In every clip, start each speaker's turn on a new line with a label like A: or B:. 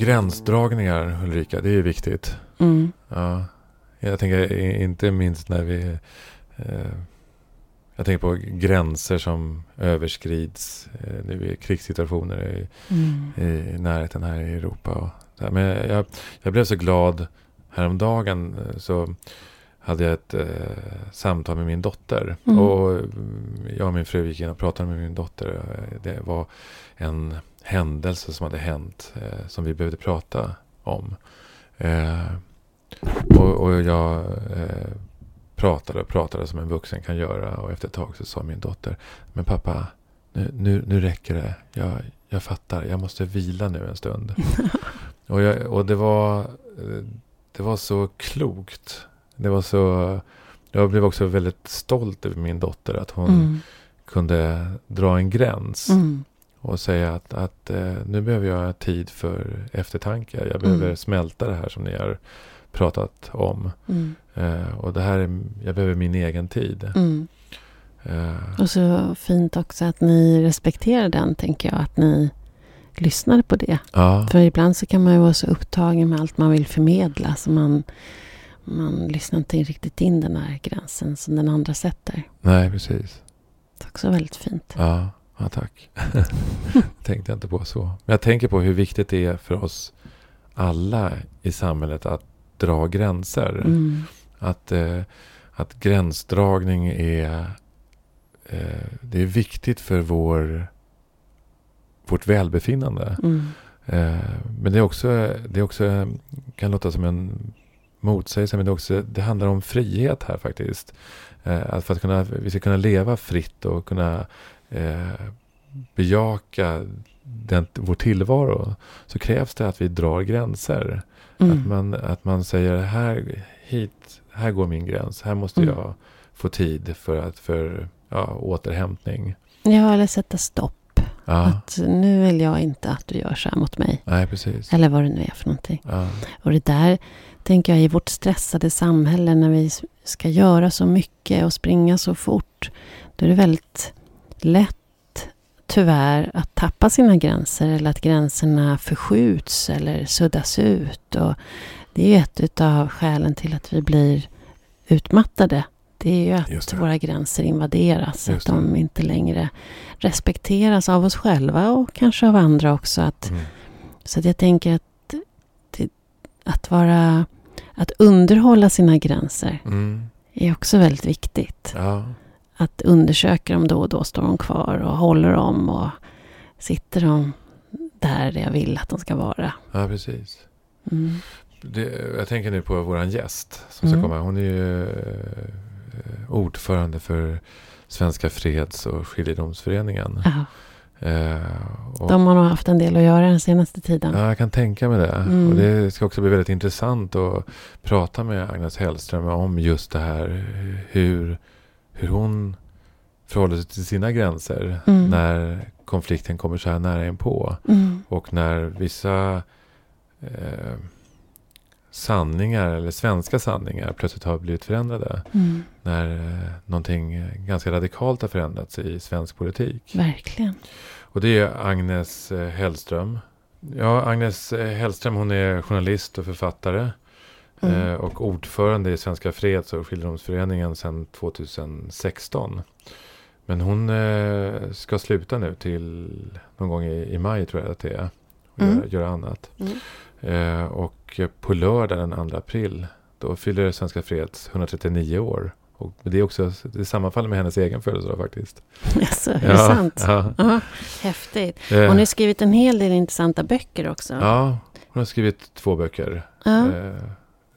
A: Gränsdragningar Ulrika, det är viktigt.
B: Mm.
A: Ja, jag tänker inte minst när vi... Eh, jag tänker på gränser som överskrids eh, nu i krigssituationer i,
B: Mm.
A: i närheten här i Europa. Och här. Men jag, jag blev så glad häromdagen. eh, Så hade jag ett eh, samtal med min dotter.
B: Mm.
A: Och mm, jag och min fru gick in och pratade med min dotter. Eh, Det var en händelse som hade hänt eh, som vi behövde prata om. Eh, och, och jag eh, pratade och pratade som en vuxen kan göra. Och efter ett tag så sa min dotter. Men pappa, nu, nu, nu räcker det. Jag, jag fattar, jag måste vila nu en stund. och, jag, och det var, eh, det var så klokt. Det var så... Jag blev också väldigt stolt över min dotter. Att hon
B: Mm.
A: kunde dra en gräns.
B: Mm.
A: Och säga att, att eh, nu behöver jag tid för eftertanke. Jag behöver
B: Mm.
A: smälta det här som ni har pratat om.
B: Mm.
A: Eh, och det här är, jag behöver min egen tid.
B: Mm.
A: Eh,
B: Och så fint också att ni respekterar den, tänker jag. Att ni lyssnade på det.
A: ja,
B: För ibland så kan man ju vara så upptagen med allt man vill förmedla. Så man, man lyssnar inte riktigt in den här gränsen som den andra sätter.
A: nej precis.
B: Det är också väldigt fint.
A: Ja, ja tack. tänkte jag inte på så. Men jag tänker på hur viktigt det är för oss alla i samhället att dra gränser.
B: Mm.
A: Att, eh, att gränsdragning är, eh, det är viktigt för vår, vårt välbefinnande.
B: Mm.
A: Eh, men det är också, det är också, kan låta som en motsägelse, men det, också, det handlar om frihet här faktiskt. Eh, att för att kunna, vi ska kunna leva fritt och kunna eh, bejaka den, vår tillvaro så krävs det att vi drar gränser. Att,
B: Mm.
A: man, att man säger här, hit, här går min gräns. Här måste
B: Mm.
A: jag få tid för, att, för ja, återhämtning.
B: Ja, eller sätta stopp.
A: Ja,
B: Att nu vill jag inte att du gör så här mot mig.
A: nej precis.
B: Eller vad det nu är för någonting.
A: Ja,
B: Och det där tänker jag i vårt stressade samhälle när vi ska göra så mycket och springa så fort. Då är det väldigt lätt tyvärr att tappa sina gränser eller att gränserna förskjuts eller suddas ut. Och det är ju ett av skälen till att vi blir utmattade. Det är ju att våra gränser invaderas. Att de inte längre respekteras av oss själva och kanske av andra också. Att
A: mm.
B: så att jag tänker att, att vara... Att underhålla sina gränser
A: Mm.
B: är också väldigt viktigt.
A: ja.
B: Att undersöka dem då och då. Står de kvar och håller dem och sitter de där jag vill att de ska vara.
A: ja, precis.
B: Mm.
A: Det, jag tänker nu på vår gäst som ska
B: Mm.
A: komma. Hon är ju eh, ordförande för Svenska Freds och Skiljedomsföreningen.
B: Ja,
A: Eh, och,
B: de har nog haft en del att göra den senaste tiden.
A: Ja, jag kan tänka mig det.
B: Mm.
A: Och det ska också bli väldigt intressant att prata med Agnes Hellström om just det här. Hur, hur hon förhåller sig till sina gränser
B: Mm.
A: när konflikten kommer så här nära in på.
B: Mm.
A: Och när vissa eh, sanningar, eller svenska sanningar, plötsligt har blivit förändrade.
B: Mm.
A: När eh, någonting ganska radikalt har förändrats i svensk politik.
B: Verkligen.
A: Och det är Agnes eh, Hellström. Ja, Agnes eh, Hellström hon är journalist och författare.
B: Mm.
A: Eh, och ordförande i Svenska Freds och Skiljedomsföreningen sedan 2016. Men hon eh, ska sluta nu till någon gång i, i maj tror jag att det är. Och
B: Mm.
A: göra, göra annat.
B: Mm.
A: Eh, och på lördag den 2 april. Då fyller Svenska Freds 139 år. Och det är också det sammanfaller med hennes egen födelsedag faktiskt.
B: Alltså, är det sant?
A: Ja,
B: Ja, häftigt.
A: Eh,
B: Hon har skrivit en hel del intressanta böcker också.
A: ja, hon har skrivit två böcker.
B: Ja.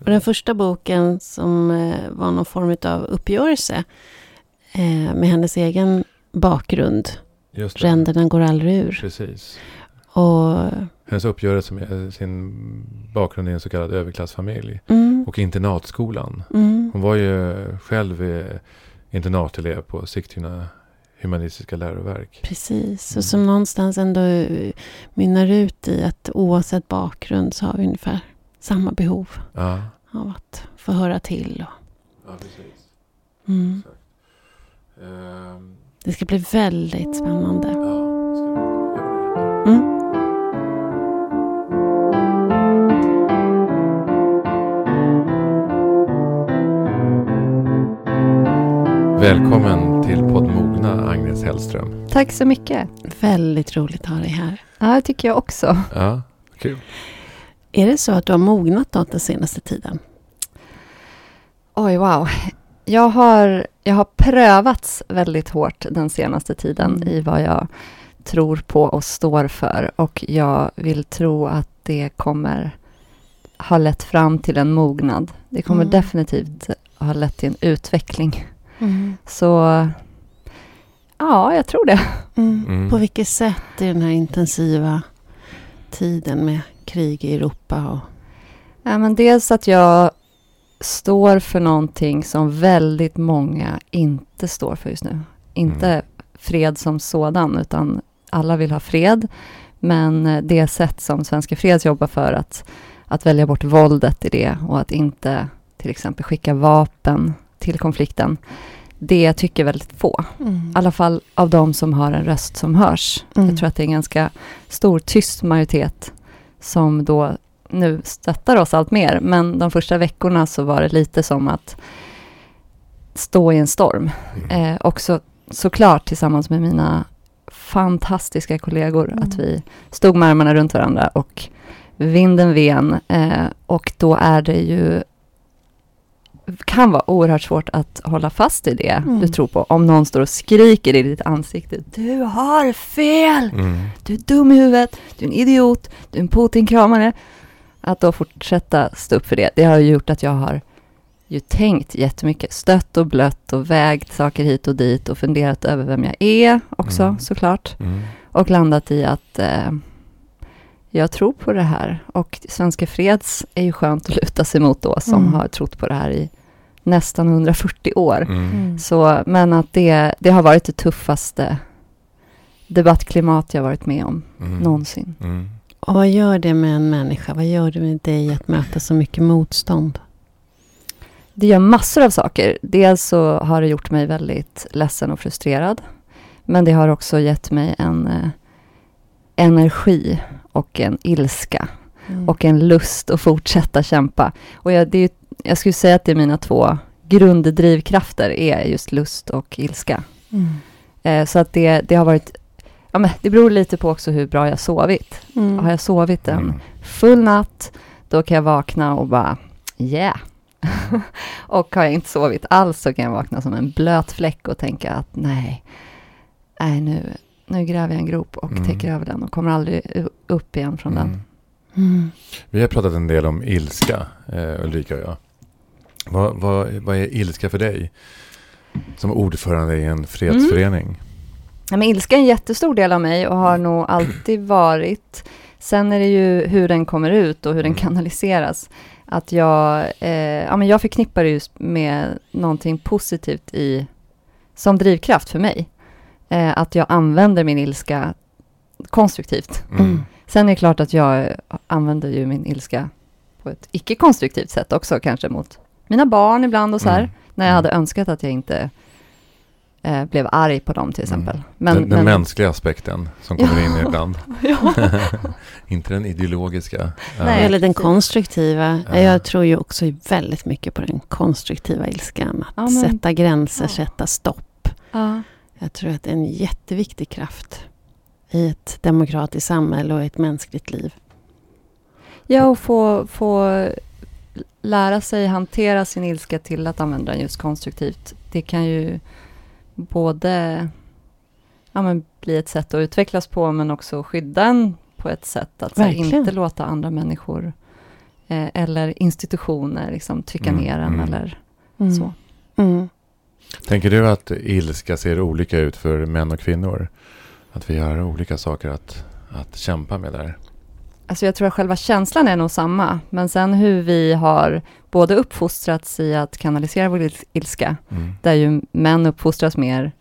A: Eh,
B: Och den första boken som eh, var någon form av uppgörelse eh, med hennes egen bakgrund.
A: just det.
B: Ränderna går aldrig ur.
A: Precis.
B: Och,
A: Hennes uppgörelse med sin bakgrund i en så kallad överklassfamilj.
B: mm,
A: Och internatskolan.
B: mm,
A: Hon var ju själv eh, internatelev på Sigtuna humanistiska läroverk.
B: precis.
A: Mm.
B: Och som någonstans ändå eh, mynnar ut i att oavsett bakgrund så har vi ungefär samma behov
A: ja.
B: av att få höra till. Och...
A: Ja, precis.
B: Mm.
A: Um...
B: Det ska bli väldigt spännande.
A: Ja,
B: mm.
A: Välkommen till podd Mogna, Agnes Hellström.
C: Tack så mycket.
B: Väldigt roligt att ha dig här.
C: Ja, det tycker jag också.
A: Ja, kul.
B: Är det så att du har mognat då den senaste tiden?
C: Oj, wow. Jag har, jag har prövats väldigt hårt den senaste tiden
B: Mm.
C: i vad jag tror på och står för. Och jag vill tro att det kommer ha lett fram till en mognad. Det kommer
B: Mm.
C: definitivt ha lett till en utveckling. Så ja, jag tror det.
B: Mm.
A: Mm.
B: På vilket sätt i den här intensiva tiden med krig i Europa? Och,
C: Ja, men dels att jag står för någonting som väldigt många inte står för just nu. Inte
A: Mm.
C: fred som sådan, utan alla vill ha fred. Men eh, det sätt som Svenska Freds jobbar för att, att välja bort våldet i det och att inte till exempel skicka vapen till konflikten. Det tycker väldigt få.
B: mm.
C: I alla fall av de som har en röst som hörs.
B: Mm.
C: Jag tror att det är en ganska stor tyst majoritet som då nu stöttar oss allt mer. Men de första veckorna så var det lite som att stå i en storm.
A: Mm.
C: Eh, också såklart tillsammans med mina fantastiska kollegor.
B: Mm.
C: Att vi stod med armarna runt varandra och vinden ven. Eh, och då är det ju kan vara oerhört svårt att hålla fast i det
B: Mm.
C: du tror på. Om någon står och skriker i ditt ansikte. Du har fel!
A: Mm.
C: Du är dum i huvudet, du är en idiot, du är en Putin-kramare. Att då fortsätta stå upp för det, det har gjort att jag har ju tänkt jättemycket. Stött och blött och vägt saker hit och dit och funderat över vem jag är också
A: Mm.
C: såklart.
A: Mm.
C: Och landat i att eh, jag tror på det här. Och Svenska Freds är ju skönt att luta sig mot då, som
B: Mm.
C: har trott på det här i nästan 140 år.
A: Mm.
B: Mm.
C: Så, men att det, det har varit det tuffaste debattklimat jag varit med om
A: Mm.
C: någonsin.
A: Mm.
B: Och vad gör det med en människa? Vad gör det med dig att möta så mycket motstånd?
C: Det gör massor av saker. Dels så har det gjort mig väldigt ledsen och frustrerad. Men det har också gett mig en eh, energi och en ilska
B: Mm.
C: och en lust att fortsätta kämpa. Och jag, det är, jag skulle säga att det är mina två grunddrivkrafter är just lust och ilska.
B: Mm.
C: Eh, så att det, det har varit, ja men det beror lite på också hur bra jag sovit.
B: Mm.
C: Har jag sovit en
A: Mm.
C: full natt, då kan jag vakna och bara yeah. och har jag inte sovit alls så kan jag vakna som en blöt fläck och tänka att nej, nej nu, nu gräver jag en grop och
A: Mm.
C: täcker över den och kommer aldrig upp igen från den.
A: Mm.
B: Mm.
A: Vi har pratat en del om ilska, eh, Ulrika och jag. Vad, vad, vad är ilska för dig? Som ordförande i en fredsförening.
C: Ja, men ilska är en jättestor del av mig och har nog alltid varit. Sen är det ju hur den kommer ut och hur den
A: Mm.
C: kanaliseras. Att jag, eh, ja, men jag förknippar det just med någonting positivt i, som drivkraft för mig. Eh, att jag använder min ilska konstruktivt.
A: Mm.
C: Sen är det klart att jag använder ju min ilska på ett icke-konstruktivt sätt också, kanske mot mina barn ibland och så här.
A: Mm.
C: När jag
A: Mm.
C: hade önskat att jag inte eh, blev arg på dem till exempel. Men,
A: den, den
C: men-
A: mänskliga aspekten som kommer
C: Ja.
A: in ibland. Inte den ideologiska. Ja.
C: Nej.
B: Eller den konstruktiva.
A: Ja.
B: Jag tror ju också väldigt mycket på den konstruktiva ilskan. Att
C: Ja, men-
B: sätta gränser,
C: ja.
B: sätta stopp.
C: Ja.
B: Jag tror att det är en jätteviktig kraft i ett demokratiskt samhälle och ett mänskligt liv.
C: ja, och få, få lära sig hantera sin ilska till att använda den just konstruktivt. Det kan ju både ja, men bli ett sätt att utvecklas på, men också skydda en på ett sätt att så här, inte låta andra människor eh, eller institutioner liksom, trycka
A: Mm,
C: ner en
A: mm.
C: eller
B: Mm.
C: så.
A: Tänker du att ilska ser olika ut för män och kvinnor? Att vi har olika saker att, att kämpa med där?
C: Alltså jag tror att själva känslan är nog samma, men sen hur vi har både uppfostrats i att kanalisera vår il- ilska,
A: Mm.
C: där ju män uppfostras mer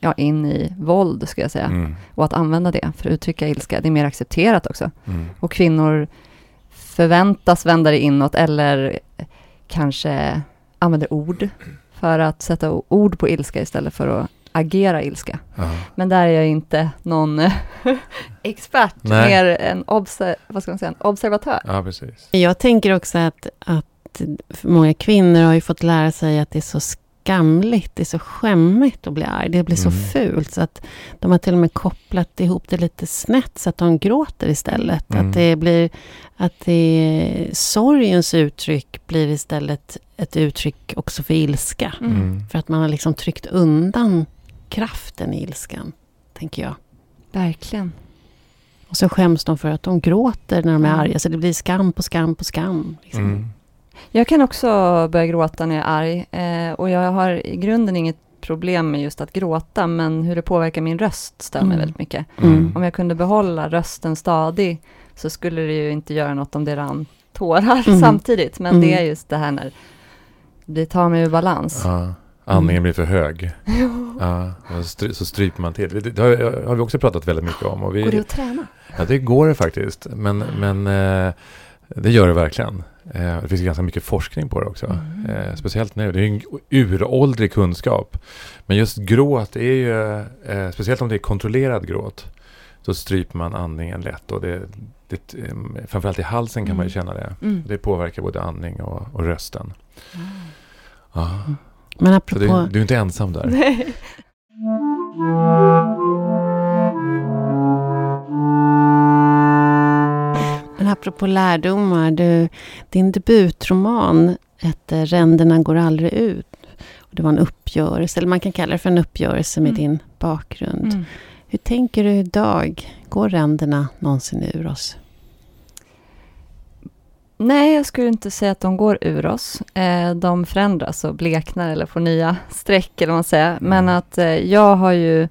C: ja, in i våld, ska jag säga,
A: Mm.
C: och att använda det för att uttrycka ilska, det är mer accepterat också.
A: Mm.
C: Och kvinnor förväntas vända det inåt, eller kanske använder ord för att sätta ord på ilska istället för att agera ilska.
A: Ja.
C: Men där är jag inte någon expert,
A: Nej.
C: mer en, obser- vad ska man säga, en observatör.
A: ja, precis.
B: Jag tänker också att, att många kvinnor har ju fått lära sig att det är så skamligt, det är så skämmigt att bli arg. Det blir så
A: Mm.
B: fult så att de har till och med kopplat ihop det lite snett så att de gråter istället.
A: Mm.
B: Att det blir, att det, sorgens uttryck blir istället ett uttryck också för ilska.
C: Mm.
A: Mm.
B: För att man har liksom tryckt undan kraften i ilskan, tänker jag.
C: Verkligen.
B: Och så skäms de för att de gråter när de är
C: Mm.
B: arga. Så det blir skam på skam på skam. Liksom.
A: Mm.
C: Jag kan också börja gråta när jag är arg. Eh, och jag har i grunden inget problem med just att gråta, men hur det påverkar min röst stör mig
B: Mm.
C: väldigt mycket.
B: Mm.
C: Om jag kunde behålla rösten stadig så skulle det ju inte göra något om det rann tårar
B: Mm.
C: samtidigt. Men
B: Mm.
C: det är just det här när det tar mig ur balans.
A: Ja. Andningen blir för hög. Ja, stry, så stryper man till. Det, det har, har vi också pratat väldigt mycket om. Och vi,
C: Går det att träna?
A: Ja, det går det faktiskt. Men, men eh, det gör det verkligen. Eh, det finns ganska mycket forskning på det också.
C: Mm.
A: Eh, speciellt nu. Det är en uråldrig kunskap. Men just gråt är ju, eh, speciellt om det är kontrollerad gråt, så stryper man andningen lätt. Och det, det, framförallt i halsen kan man ju
C: Mm.
A: känna det.
C: Mm.
A: Det påverkar både andning och, och rösten. Ja.
B: Men
A: Så
B: apropå...
A: du, du är inte ensam där.
B: Apropå lärdomar, du, din debutroman hette Ränderna går aldrig ut. Och det var en uppgörelse, eller man kan kalla det för en uppgörelse med
C: Mm.
B: din bakgrund.
C: Mm.
B: Hur tänker du idag? Går ränderna någonsin ur oss?
C: Nej, jag skulle inte säga att de går ur oss. Eh, de förändras och bleknar eller får nya streck eller vad man säger. Men
A: Mm.
C: att eh, jag har ju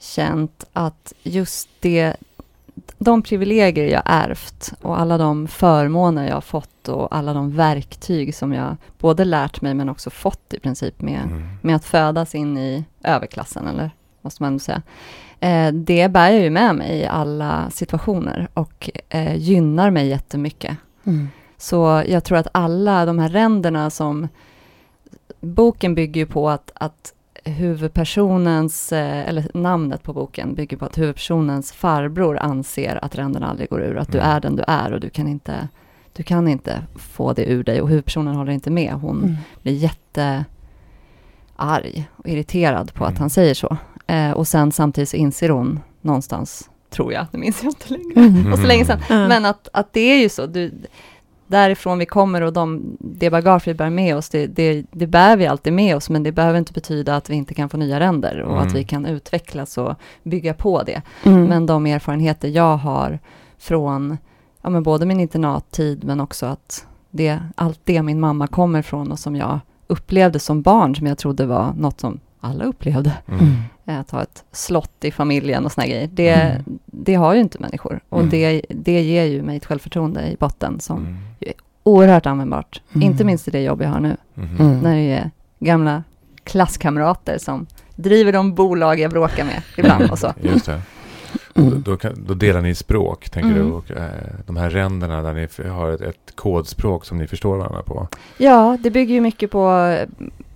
C: känt att just det, de privilegier jag ärvt och alla de förmåner jag har fått och alla de verktyg som jag både lärt mig men också fått i princip med,
A: Mm.
C: med att födas in i överklassen, eller måste man säga. Eh, det bär jag ju med mig i alla situationer och eh, gynnar mig jättemycket.
B: Mm.
C: Så jag tror att alla de här ränderna som... Boken bygger ju på att, att huvudpersonens, eh, eller namnet på boken bygger på att huvudpersonens farbror anser att ränderna aldrig går ur, att du
A: Mm.
C: är den du är och du kan inte, du kan inte få det ur dig och huvudpersonen håller inte med. Hon
B: Mm.
C: blir jättearg och irriterad på att
A: Mm.
C: han säger så. Eh, och sen samtidigt så inser hon någonstans, tror jag, det minns jag inte längre,
B: Mm.
C: och så länge sedan,
B: Ja.
C: men att, att det är ju så. Du, därifrån vi kommer och de, det bagage vi bär med oss, det, det, det bär vi alltid med oss, men det behöver inte betyda att vi inte kan få nya ränder och
A: Mm.
C: att vi kan utvecklas och bygga på det.
B: Mm.
C: Men de erfarenheter jag har från ja, men både min internattid, men också att det, allt det min mamma kommer från och som jag upplevde som barn, som jag trodde var något som alla upplevde,
A: Mm.
B: Mm.
C: eh, att ha ett slott i familjen och såna grejer. Det,
B: Mm.
C: det har ju inte människor. Och
A: Mm.
C: det, det ger ju mig ett självförtroende i botten som
A: Mm.
C: oerhört användbart.
B: Mm.
C: Inte minst i det jobb jag har nu, när det är gamla klasskamrater som driver de bolag jag bråkar med ibland och så.
A: Just det.
B: Mm.
A: Då, kan, då delar ni språk, tänker
C: Mm.
A: du? Och, eh, de här ränderna där ni har ett, ett kodspråk som ni förstår varandra på.
C: Ja, det bygger ju mycket på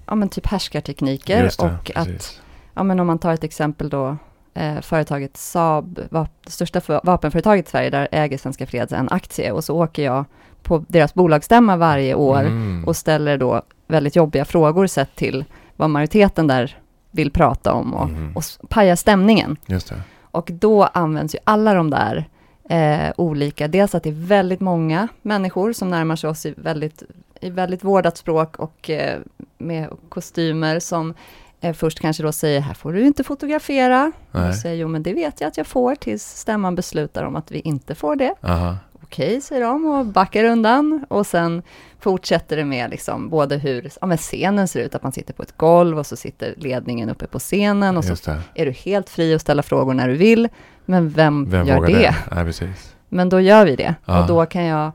C: ja, men typ härskartekniker
A: det,
C: och att
A: precis.
C: Ja, men om man tar ett exempel då, eh, företaget Saab, det största för, vapenföretaget i Sverige, där äger Svenska Freds en aktie och så åker jag på deras bolagsstämma varje år
A: Mm.
C: och ställer då väldigt jobbiga frågor sett till vad majoriteten där vill prata om och,
A: Mhm.
C: och s- paja stämningen.
A: Just det.
C: Och då används ju alla de där eh, olika, dels att det är väldigt många människor som närmar sig oss i väldigt, i väldigt vårdat språk och eh, med kostymer som eh, först kanske då säger, här får du inte fotografera. Och
A: Nej.
C: jag säger, jo men det vet jag att jag får tills stämman beslutar om att vi inte får det.
A: Aha.
C: Okej, säger de och backar undan. Och sen fortsätter det med liksom både hur ja, men scenen ser ut, att man sitter på ett golv och så sitter ledningen uppe på scenen och så är du helt fri att ställa frågor när du vill. Men vem,
A: Vem
C: gör det?
A: det? Nej, precis.
C: Men då gör vi det.
A: Ja.
C: Och då kan jag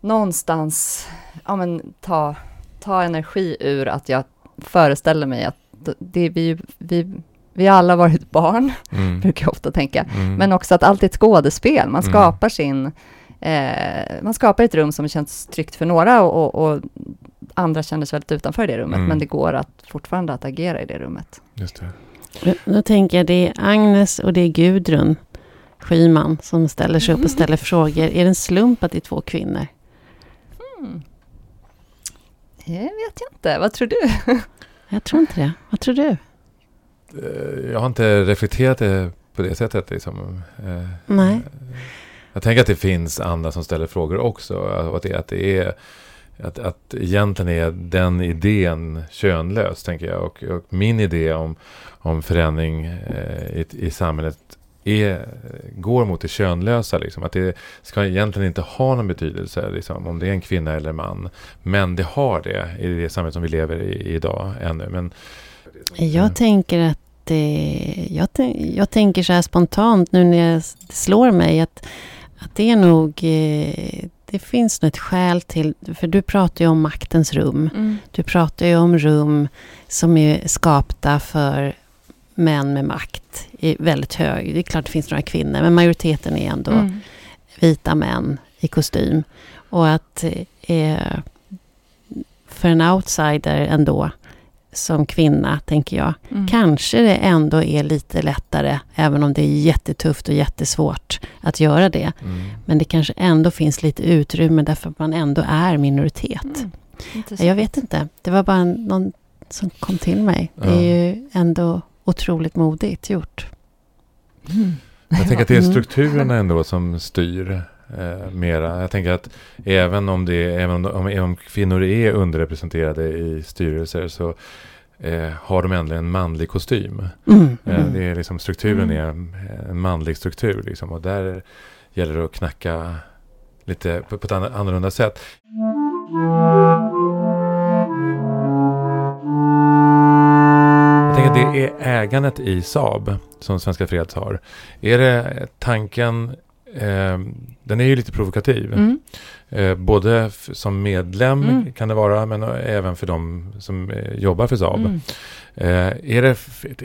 C: någonstans ja, men, ta, ta energi ur att jag föreställer mig att det, vi, vi, vi har alla varit barn,
A: Mm.
C: brukar jag ofta tänka.
A: Mm.
C: Men också att allt är ett skådespel. Man
A: Mm.
C: skapar sin... Eh, man skapar ett rum som känns tryggt för några och, och, och andra känner sig väldigt utanför det rummet.
A: Mm.
C: Men det går att fortfarande att agera i det rummet.
A: Just det.
B: Då tänker jag det är Agnes och det är Gudrun Schyman som ställer sig upp och ställer frågor. Är det en slump att det är två kvinnor?
C: Mm. Det vet jag inte. Vad tror du?
B: Jag tror inte det. Vad tror du?
A: Eh, Jag har inte reflekterat det på det sättet. Liksom. Eh,
B: Nej.
A: Jag tänker att det finns andra som ställer frågor också. Och att det, att det är... Att, att egentligen är den idén könlös, tänker jag. Och, och min idé om, om förändring eh, i, i samhället är, går mot det könlösa. Liksom. Att det ska egentligen inte ha någon betydelse liksom, om det är en kvinna eller man. Men det har det i det samhället som vi lever i idag ännu. Men,
B: Jag tänker att det, jag, tän- jag tänker så här spontant nu när jag, det slår mig att, att det är nog... Eh, det finns nog ett skäl till... För du pratar ju om maktens rum.
C: Mm.
B: Du pratar ju om rum som är skapta för män med makt i väldigt hög... Det är klart det finns några kvinnor, men majoriteten är ändå
C: Mm.
B: vita män i kostym. Och att eh, för en outsider ändå, som kvinna, tänker jag,
C: Mm.
B: kanske det ändå är lite lättare, även om det är jättetufft och jättesvårt att göra det.
A: mm.
B: Men det kanske ändå finns lite utrymme därför att man ändå är minoritet.
C: Mm.
B: Jag vet inte, det var bara någon som kom till mig. Det
A: Ja.
B: är ju ändå otroligt modigt gjort.
C: Mm.
A: Jag tänker att det är
B: Mm.
A: strukturerna ändå som styr eh, mera. Jag tänker att även om, det, även om, även om kvinnor är underrepresenterade i styrelser så eh, har de ändå en manlig kostym.
B: Mm.
A: Eh,
B: Mm.
A: det är liksom, strukturen
C: Mm.
A: är en manlig struktur. Liksom, och där gäller det att knacka lite på, på ett ann- annorlunda sätt. Jag tänker att det är ägandet i Saab som Svenska Freds har. Är det tanken, eh, den är ju lite provokativ.
C: Mm.
A: Eh, både som medlem
C: Mm.
A: kan det vara, men även för de som eh, jobbar för Saab.
C: Mm.
A: Eh, är det,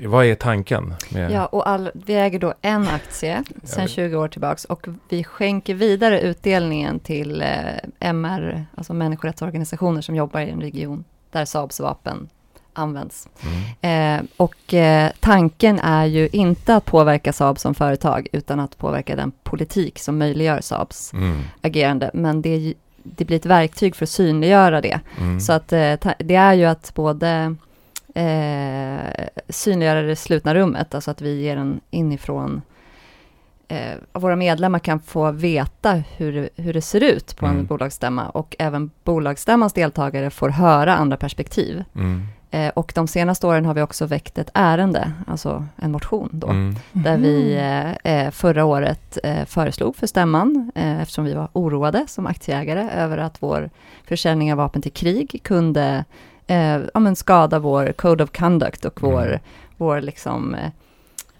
A: vad är tanken? Med,
C: Ja, och all, vi äger då en aktie sedan
A: Ja.
C: 20 år tillbaks och vi skänker vidare utdelningen till eh, MR, alltså människorättsorganisationer som jobbar i en region där Saabs vapen används.
A: Mm.
C: Eh, och eh, tanken är ju inte att påverka Saab som företag, utan att påverka den politik som möjliggör Saabs
A: Mm.
C: agerande. Men det, det blir ett verktyg för att synliggöra det.
A: Mm.
C: Så att eh, ta- det är ju att både eh, synliggöra det slutna rummet, alltså att vi ger en inifrån eh, våra medlemmar kan få veta hur, det- hur det ser ut på en
A: Mm.
C: bolagsstämma och även bolagsstämmans deltagare får höra andra perspektiv.
A: Mm.
C: Eh, och de senaste åren har vi också väckt ett ärende, alltså en motion då,
A: Mm.
C: där vi eh, eh, förra året eh, föreslog för stämman, eh, eftersom vi var oroade som aktieägare över att vår försäljning av vapen till krig kunde eh, ja, men skada vår code of conduct och vår,
A: Mm.
C: vår liksom,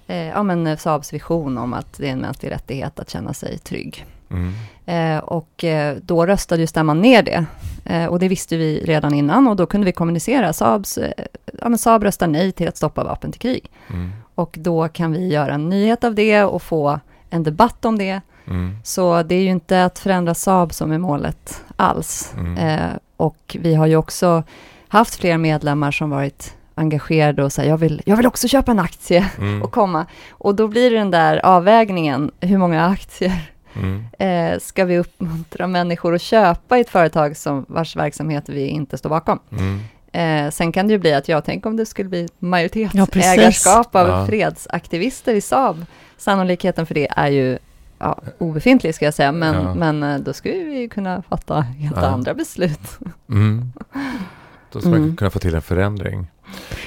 C: ja, men Saabs vision om att det är en mänsklig rättighet att känna sig trygg.
A: Mm.
C: Eh, och eh, då röstade ju stämman ner det. Eh, och det visste vi redan innan och då kunde vi kommunicera. Saabs, eh, ja, Saab röstar nej till att stoppa vapen till krig.
A: Mm.
C: Och då kan vi göra en nyhet av det och få en debatt om det.
A: Mm.
C: Så det är ju inte att förändra Saab som är målet alls.
A: Mm.
C: Eh, och vi har ju också haft fler medlemmar som varit engagerade och säger jag vill, jag vill också köpa en aktie
A: Mm.
C: och komma. Och då blir det den där avvägningen, hur många aktier
A: Mm.
C: eh, ska vi uppmuntra människor att köpa i ett företag som, vars verksamhet vi inte står bakom.
A: Mm.
C: Eh, sen kan det ju bli att jag tänker om det skulle bli
B: Ja,
C: majoritetsägarskap av
A: Ja.
C: fredsaktivister i Saab. Sannolikheten för det är ju ja, obefintlig ska jag säga, men,
A: Ja.
C: men eh, då skulle vi kunna fatta helt
A: Ja.
C: andra beslut.
A: Mm. Då ska man
B: Mm.
A: kunna få till en förändring.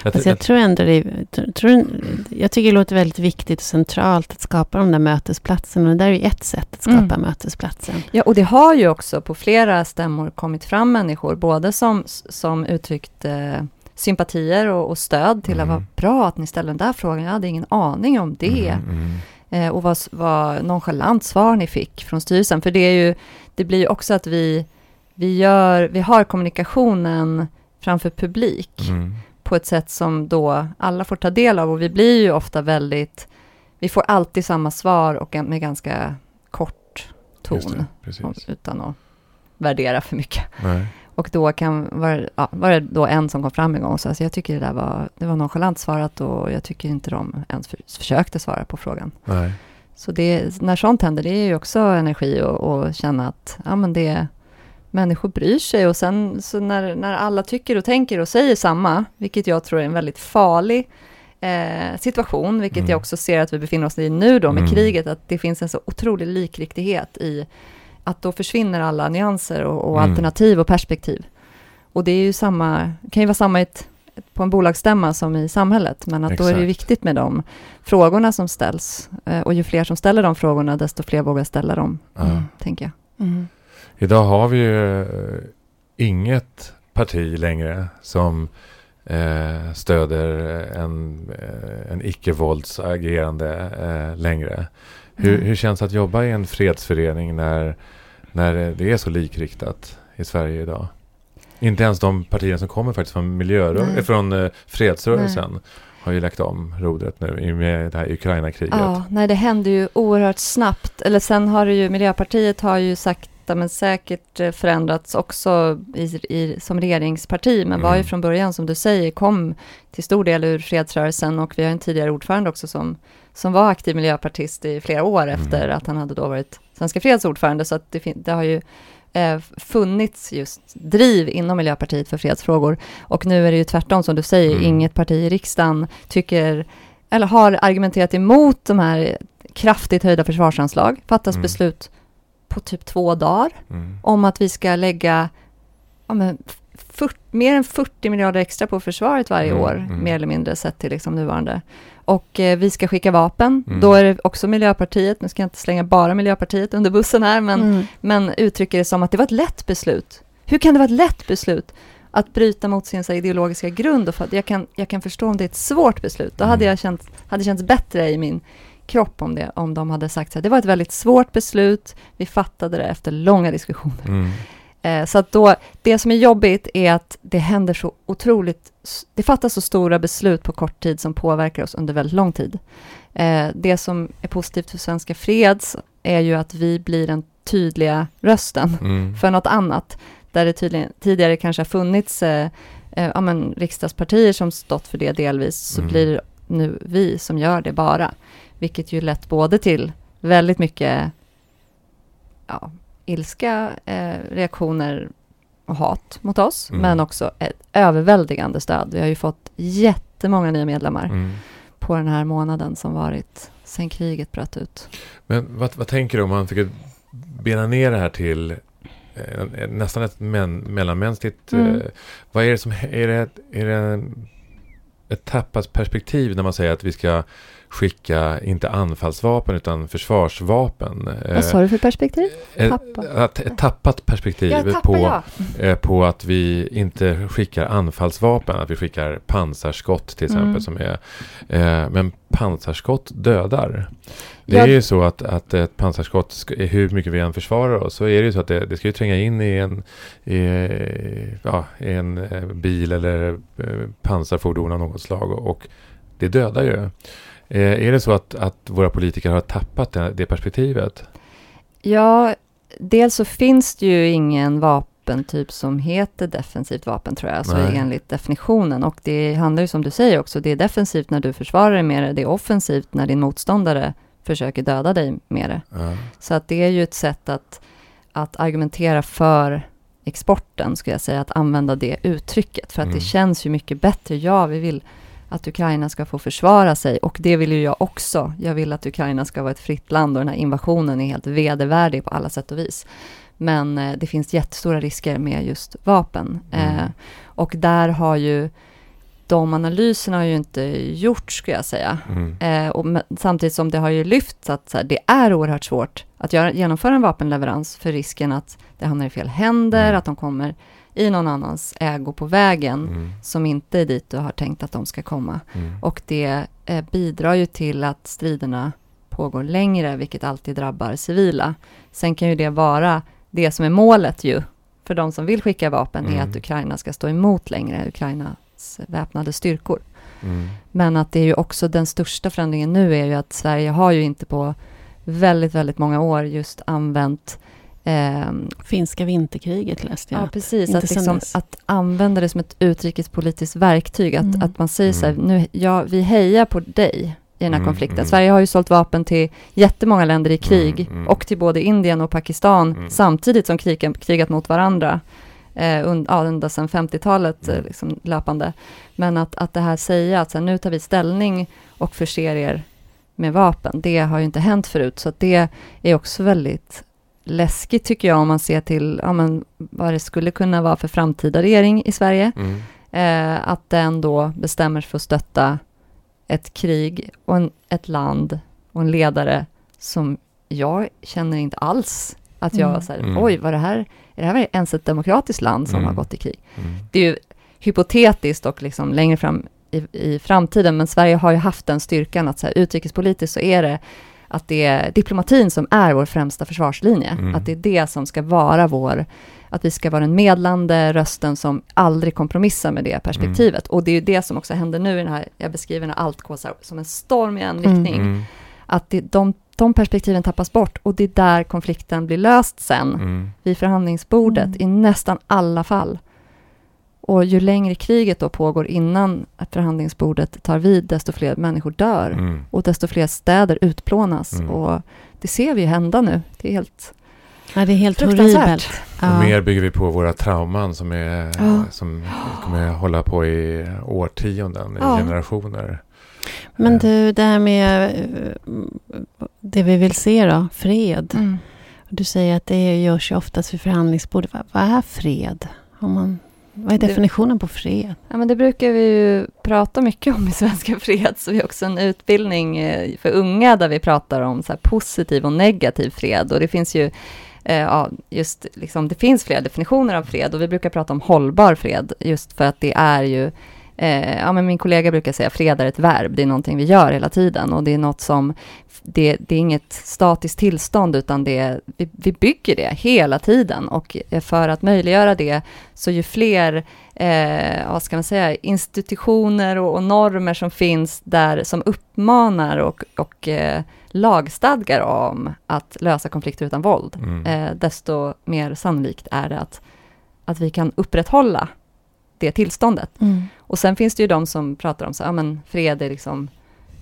A: Jag,
B: Alltså jag tror ändå det tror, jag tycker det låter väldigt viktigt och centralt att skapa de där mötesplatserna. Och det där är ju ett sätt att skapa
C: Mm.
B: mötesplatsen.
C: Ja, och det har ju också på flera stämmor kommit fram människor, både som, som uttryckt eh, sympatier och, och stöd till
A: Mm.
C: att vara bra att ni ställer den där frågan. Jag hade ingen aning om det.
A: Mm, mm.
C: Eh, och vad, vad nonchalant svar ni fick från styrelsen. För det är ju, det blir ju också att vi, vi, gör, vi har kommunikationen framför publik
A: Mm.
C: På ett sätt som då alla får ta del av. Och vi blir ju ofta väldigt, vi får alltid samma svar och med ganska kort ton.
A: det,
C: utan att värdera för mycket.
A: Nej.
C: Och då kan, var, ja, var det då en som kom fram en gång och sa, alltså, jag tycker det där var, det var nonchalant svarat och jag tycker inte de ens för, försökte svara på frågan.
A: Nej.
C: Så det, när sånt händer, det är ju också energi och, och känna att ja, men det, människor bryr sig och sen så när, när alla tycker och tänker och säger samma, vilket jag tror är en väldigt farlig eh, situation, vilket
A: Mm.
C: jag också ser att vi befinner oss i nu då med
A: Mm.
C: kriget, att det finns en så otrolig likriktighet i att då försvinner alla nyanser och, och
A: Mm.
C: alternativ och perspektiv. Och det är ju samma, kan ju vara samma ett, på en bolagsstämma som i samhället, men att då är det
A: Exakt.
C: viktigt med de frågorna som ställs. Eh, och ju fler som ställer de frågorna, desto fler vågar ställa dem, mm, tänker jag.
A: Idag har vi ju eh, inget parti längre som eh, stöder en, eh, en icke-våldsagerande eh, längre. Hur,
B: Mm.
A: hur känns det att jobba i en fredsförening när, när det är så likriktat i Sverige idag? Inte ens de partier som kommer faktiskt från, miljörö-
C: Nej.
A: från eh, fredsrörelsen har ju lagt om rodret nu i och med det här Ukraina-kriget.
C: Ja, nej, det händer ju oerhört snabbt. Eller sen har det ju, Miljöpartiet har ju sakta men säkert eh, förändrats också i, i, som regeringsparti, men var ju
A: Mm.
C: från början, som du säger, kom till stor del ur fredsrörelsen och vi har en tidigare ordförande också som, som var aktiv miljöpartist i flera år
A: Mm.
C: efter att han hade då varit Svenska Freds ordförande, så att det, det har ju eh, funnits just driv inom Miljöpartiet för fredsfrågor. Och nu är det ju tvärtom, som du säger,
A: Mm.
C: inget parti i riksdagen tycker, eller har argumenterat emot de här kraftigt höjda försvarsanslag. Fattas
A: Mm.
C: beslut på typ två dagar
A: Mm.
C: om att vi ska lägga ja, men, fyrt- mer än 40 miljarder extra på försvaret varje
A: Mm,
C: år,
A: mm.
C: mer eller mindre sett till liksom nuvarande. Och eh, vi ska skicka vapen.
A: Mm.
C: Då är det också Miljöpartiet, nu ska jag inte slänga bara Miljöpartiet under bussen här, men
B: Mm.
C: men uttrycker det som att det var ett lätt beslut. Hur kan det vara ett lätt beslut att bryta mot sin så ideologiska grund? Och för att jag, kan, jag kan förstå om det är ett svårt beslut. Då hade
A: Mm.
C: jag känt, hade känts bättre i min kropp om, det, om de hade sagt så här, det var ett väldigt svårt beslut, vi fattade det efter långa diskussioner.
A: Mm.
C: Eh, så att då, det som är jobbigt är att det händer så otroligt, det fattas så stora beslut på kort tid som påverkar oss under väldigt lång tid. Eh, det som är positivt för Svenska Freds är ju att vi blir den tydliga rösten
A: Mm.
C: för något annat. Där det tydligen, tidigare kanske har funnits eh, eh, ja, men, riksdagspartier som stått för det delvis, så
A: Mm.
C: blir det nu vi som gör det bara. Vilket ju lett både till väldigt mycket ja, ilska, eh, reaktioner och hat mot oss,
A: Mm.
C: men också ett överväldigande stöd. Vi har ju fått jättemånga nya medlemmar
A: Mm.
C: på den här månaden som varit sen kriget bröt ut.
A: Men vad, vad tänker du om man fick bena ner det här till eh, nästan ett men, mellanmänskligt...
C: Mm.
A: Eh, vad är det som... Är det, är det ett tappat perspektiv när man säger att vi ska skicka inte anfallsvapen utan försvarsvapen? Eh,
C: Vad sa du för perspektiv?
A: ett,
C: tappat?
A: att, ett tappat perspektiv på, eh, på att vi inte skickar anfallsvapen, att vi skickar pansarskott till exempel.
C: Mm.
A: Som är, eh, men pansarskott dödar. Det är ju så att, att ett pansarskott, hur mycket vi än försvarar oss, så är det ju så att det, det ska ju tränga in i en, i, ja, i en eh, bil eller eh, pansarfordon av något slag och, och det dödar ju. Eh, är det så att, att våra politiker har tappat det, det perspektivet?
C: Ja, dels så finns det ju ingen vapentyp som heter defensivt vapen tror jag, så
A: Nej.
C: enligt definitionen. Och det handlar ju som du säger också, det är defensivt när du försvarar dig med det, det är offensivt när din motståndare försöker döda dig med det.
A: Ja.
C: Så att det är ju ett sätt att, att argumentera för exporten, skulle jag säga, att använda det uttrycket. För att
A: Mm.
C: det känns ju mycket bättre. Ja, vi vill att Ukraina ska få försvara sig och det vill ju jag också. Jag vill att Ukraina ska vara ett fritt land och den här invasionen är helt vedervärdig på alla sätt och vis. Men eh, det finns jättestora risker med just vapen.
A: Mm.
C: Eh, och där har ju de analyserna har ju inte gjorts, skulle jag säga.
A: Mm.
C: Eh, och med, samtidigt som det har ju lyfts att här, det är oerhört svårt att göra, genomföra en vapenleverans för risken att det hamnar i fel händer,
A: Mm.
C: att de kommer i någon annans ägo på vägen
A: Mm.
C: som inte är dit du har tänkt att de ska komma.
A: Mm.
C: Och det eh, bidrar ju till att striderna pågår längre, vilket alltid drabbar civila. Sen kan ju det vara det som är målet ju, för de som vill skicka vapen, är
A: Mm.
C: att Ukraina ska stå emot längre, Ukrainas väpnade styrkor.
A: Mm.
C: Men att det är ju också den största förändringen nu är ju att Sverige har ju inte på väldigt, väldigt många år just använt
B: Finska vinterkriget läste jag.
C: Ja, precis.
B: Inte
C: Att, liksom, att använda det som ett utrikespolitiskt verktyg. Att,
B: Mm.
C: att man säger så här,
A: Mm.
C: nu, ja, vi hejar på dig i den här
A: Mm,
C: konflikten.
A: mm.
C: Sverige har ju sålt vapen till jättemånga länder i krig
A: Mm, mm.
C: och till både Indien och Pakistan
A: Mm.
C: samtidigt som krigat, krigat mot varandra. Eh, und, ja, ända sedan 50-talet eh,
A: Mm.
C: liksom, löpande. Men att, att det här säga att så här, nu tar vi ställning och förser er med vapen, det har ju inte hänt förut. Så att det är också väldigt läskigt tycker jag om man ser till ja, men, vad det skulle kunna vara för framtida regering i Sverige.
A: Mm.
C: Eh, att den då bestämmer sig för att stötta ett krig och en, ett land och en ledare som jag känner inte alls att jag
B: Mm.
C: här,
A: Mm.
C: oj, vad det här, är det här ens ett demokratiskt land som
A: Mm.
C: har gått i krig?
A: Mm.
C: Det är ju hypotetiskt och liksom längre fram i, i framtiden, men Sverige har ju haft den styrkan att så här, utrikespolitiskt så är det att det är diplomatin som är vår främsta försvarslinje.
A: Mm.
C: Att det är det som ska vara vår, att vi ska vara den medlande rösten som aldrig kompromissar med det perspektivet. Och det är ju det som också händer nu i den här, jag beskriver när allt går så här, som en storm i en
B: Mm.
C: riktning.
A: Mm.
C: Att det, de, de perspektiven tappas bort och det är där konflikten blir löst sen
A: Mm.
C: vid förhandlingsbordet
B: Mm.
C: i nästan alla fall. Och ju längre kriget då pågår innan att förhandlingsbordet tar vid, desto fler människor dör
A: Mm.
C: och desto fler städer utplånas.
A: Mm.
C: Och det ser vi ju hända nu. Det är helt
B: Ja, det är helt horribelt.
A: Och
B: Ja.
A: mer bygger vi på våra trauman som, är,
C: Ja.
A: som kommer hålla på i årtionden, i
C: Ja.
A: generationer.
B: Men
A: Eh,
B: du, det här med eh, det vi vill se då, fred.
C: Mm.
B: Du säger att det görs ju oftast vid förhandlingsbordet. Vad, vad är fred? Om man, vad är definitionen på fred?
C: Ja, men det brukar vi ju prata mycket om i Svenska Freds. Vi har också en utbildning eh, för unga där vi pratar om så positiv och negativ fred. Och det finns ju, eh, ja, just liksom, det finns flera definitioner av fred och vi brukar prata om hållbar fred just för att det är ju Eh, ja, men min kollega brukar säga fred är ett verb, det är någonting vi gör hela tiden och det är något som, det, det är inget statiskt tillstånd utan det, är- vi, vi bygger det hela tiden och för att möjliggöra det så ju fler eh, vad ska man säga, institutioner och, och normer som finns där som uppmanar och, och eh, lagstadgar om att lösa konflikter utan våld,
A: Mm.
C: eh, desto mer sannolikt är det att, att vi kan upprätthålla det tillståndet. Och sen finns det ju de som pratar om så, ja men fred är liksom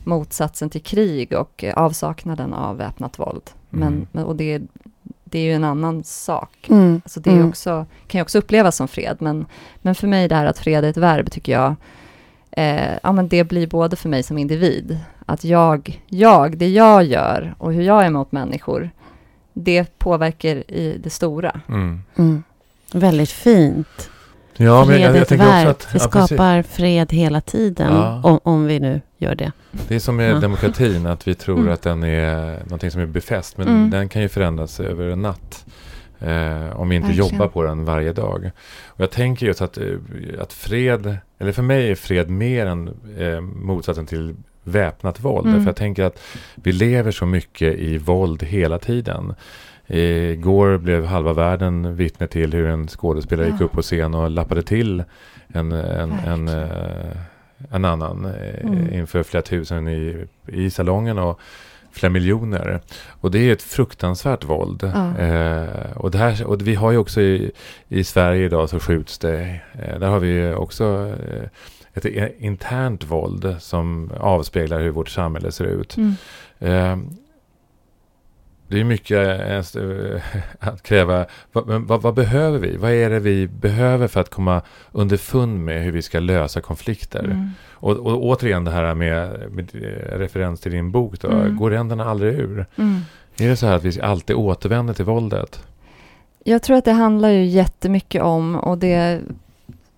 C: motsatsen till krig och avsaknaden av väpnat våld. Men,
A: Mm.
C: men, och det, det är ju en annan sak.
B: Mm.
C: Alltså det är
B: Mm.
C: också, kan ju också upplevas som fred, men, men för mig det här att fred är ett verb tycker jag, eh, ja men det blir både för mig som individ, att jag, jag, det jag gör och hur jag är mot människor, det påverkar i det stora.
A: Mm.
B: Mm. Väldigt fint.
A: Ja, men jag, jag tänker också att
B: Vi
A: ja,
B: skapar fred hela tiden.
A: Ja.
B: Om, om vi nu gör det.
A: det är som med
B: Ja.
A: demokratin, att vi tror
C: Mm.
A: att den är någonting som är befäst, men
C: Mm.
A: den kan ju förändras över en natt. Eh, om vi inte
C: Verkligen.
A: jobbar på den varje dag. Och jag tänker just att, eh, att fred, eller för mig är fred mer än eh, motsatsen till väpnat våld.
C: Mm.
A: För jag tänker att vi lever så mycket i våld hela tiden. Igår blev halva världen vittne till hur en skådespelare gick
C: Ja.
A: upp på scen och lappade till en, en, en,
C: Verkligen.
A: eh, en annan eh,
B: Mm.
A: inför flera tusen i, i salongen och flera miljoner. Och det är ett fruktansvärt våld.
C: Ja.
A: Eh, och, det här, och vi har ju också i, i Sverige idag så skjuts det. Eh, där har vi ju också eh, ett internt våld som avspeglar hur vårt samhälle ser ut. Eh, det är mycket eh, att kräva. Vad, men vad, vad behöver vi? Vad är det vi behöver för att komma underfund med hur vi ska lösa konflikter?
C: Mm.
A: Och, och återigen det här med, med eh, referens till din bok. Då.
C: Mm.
A: Går ränderna aldrig ur?
C: Mm.
A: Är det så här att vi alltid återvänder till våldet?
C: Jag tror att det handlar ju jättemycket om, och det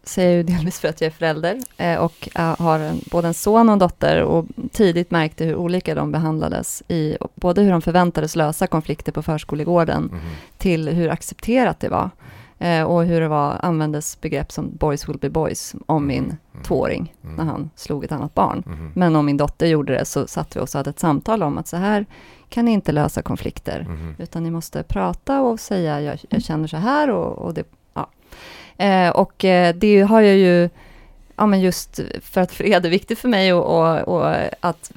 C: säger jag ju delvis för att jag är förälder eh, och eh, har en, både en son och en dotter och tidigt märkte hur olika de behandlades i både hur de förväntades lösa konflikter på förskolegården
A: Mhm.
C: till hur accepterat det var eh, och hur det var, användes begrepp som boys will be boys om min
A: Mm.
C: tvååring
A: Mm.
C: när han slog ett annat barn.
A: Mhm.
C: Men om min dotter gjorde det så satt vi och hade ett samtal om att så här kan ni inte lösa konflikter.
A: Mhm.
C: Utan ni måste prata och säga jag, jag känner så här och, och det, ja. Eh, och eh, det har jag ju, ja men just för att fred är viktigt för mig och, och, och att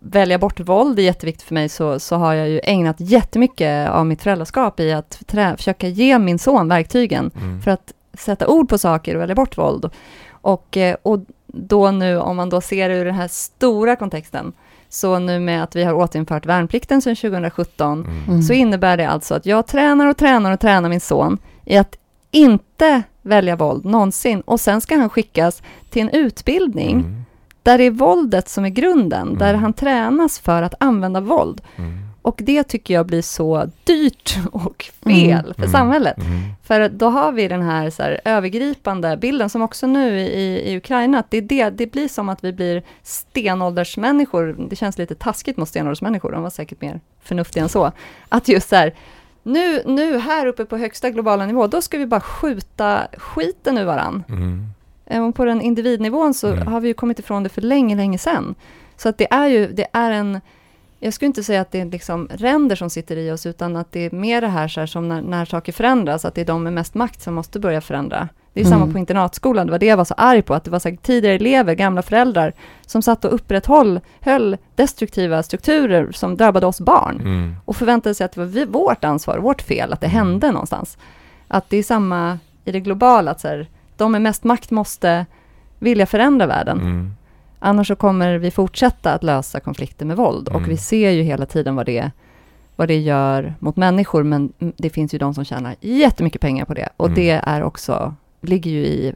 C: välja bort våld är jätteviktigt för mig så, så har jag ju ägnat jättemycket av mitt föräldraskap i att trä, försöka ge min son verktygen
A: Mm.
C: för att sätta ord på saker och välja bort våld. Och, eh, och då nu, om man då ser det ur den här stora kontexten, Så nu med att vi har återinfört värnplikten sedan 2017,
A: Mm.
B: Mm.
C: så innebär det alltså att jag tränar och tränar och tränar min son i att inte välja våld någonsin. Och sen ska han skickas till en utbildning
A: Mm.
C: där det är våldet som är grunden, där
A: Mm.
C: han tränas för att använda våld.
A: Mm.
C: Och det tycker jag blir så dyrt och fel för
A: Mm.
C: samhället.
A: Mm.
C: För då har vi den här, så här övergripande bilden som också nu i, i Ukraina, att det, det, det blir som att vi blir stenåldersmänniskor. Det känns lite taskigt mot stenåldersmänniskor, de var säkert mer förnuftiga än så. Att just så här, nu, nu här uppe på högsta globala nivå, då ska vi bara skjuta skiten ur varann.
A: Mm.
C: Även på den individnivån så
A: Mm.
C: har vi ju kommit ifrån det för länge, länge sedan. Så att det är ju, det är en, jag skulle inte säga att det är liksom ränder som sitter i oss, utan att det är mer det här, så här som när, när saker förändras, att det är de med mest makt som måste börja förändra. Det är
B: Mm.
C: samma på internatskolan, det var det jag var så arg på, att det var så här, tidigare elever, gamla föräldrar, som satt och upprätthöll höll destruktiva strukturer som drabbade oss barn
A: Mm.
C: och förväntade sig att det var vi, vårt ansvar, vårt fel, att det
A: Mm.
C: hände någonstans. Att det är samma i det globala, att så här, de med mest makt måste vilja förändra världen.
A: Mm.
C: Annars så kommer vi fortsätta att lösa konflikter med våld.
A: Mm.
C: Och vi ser ju hela tiden vad det, vad det gör mot människor, men det finns ju de som tjänar jättemycket pengar på det. Och
A: Mm.
C: det är också, ligger ju i,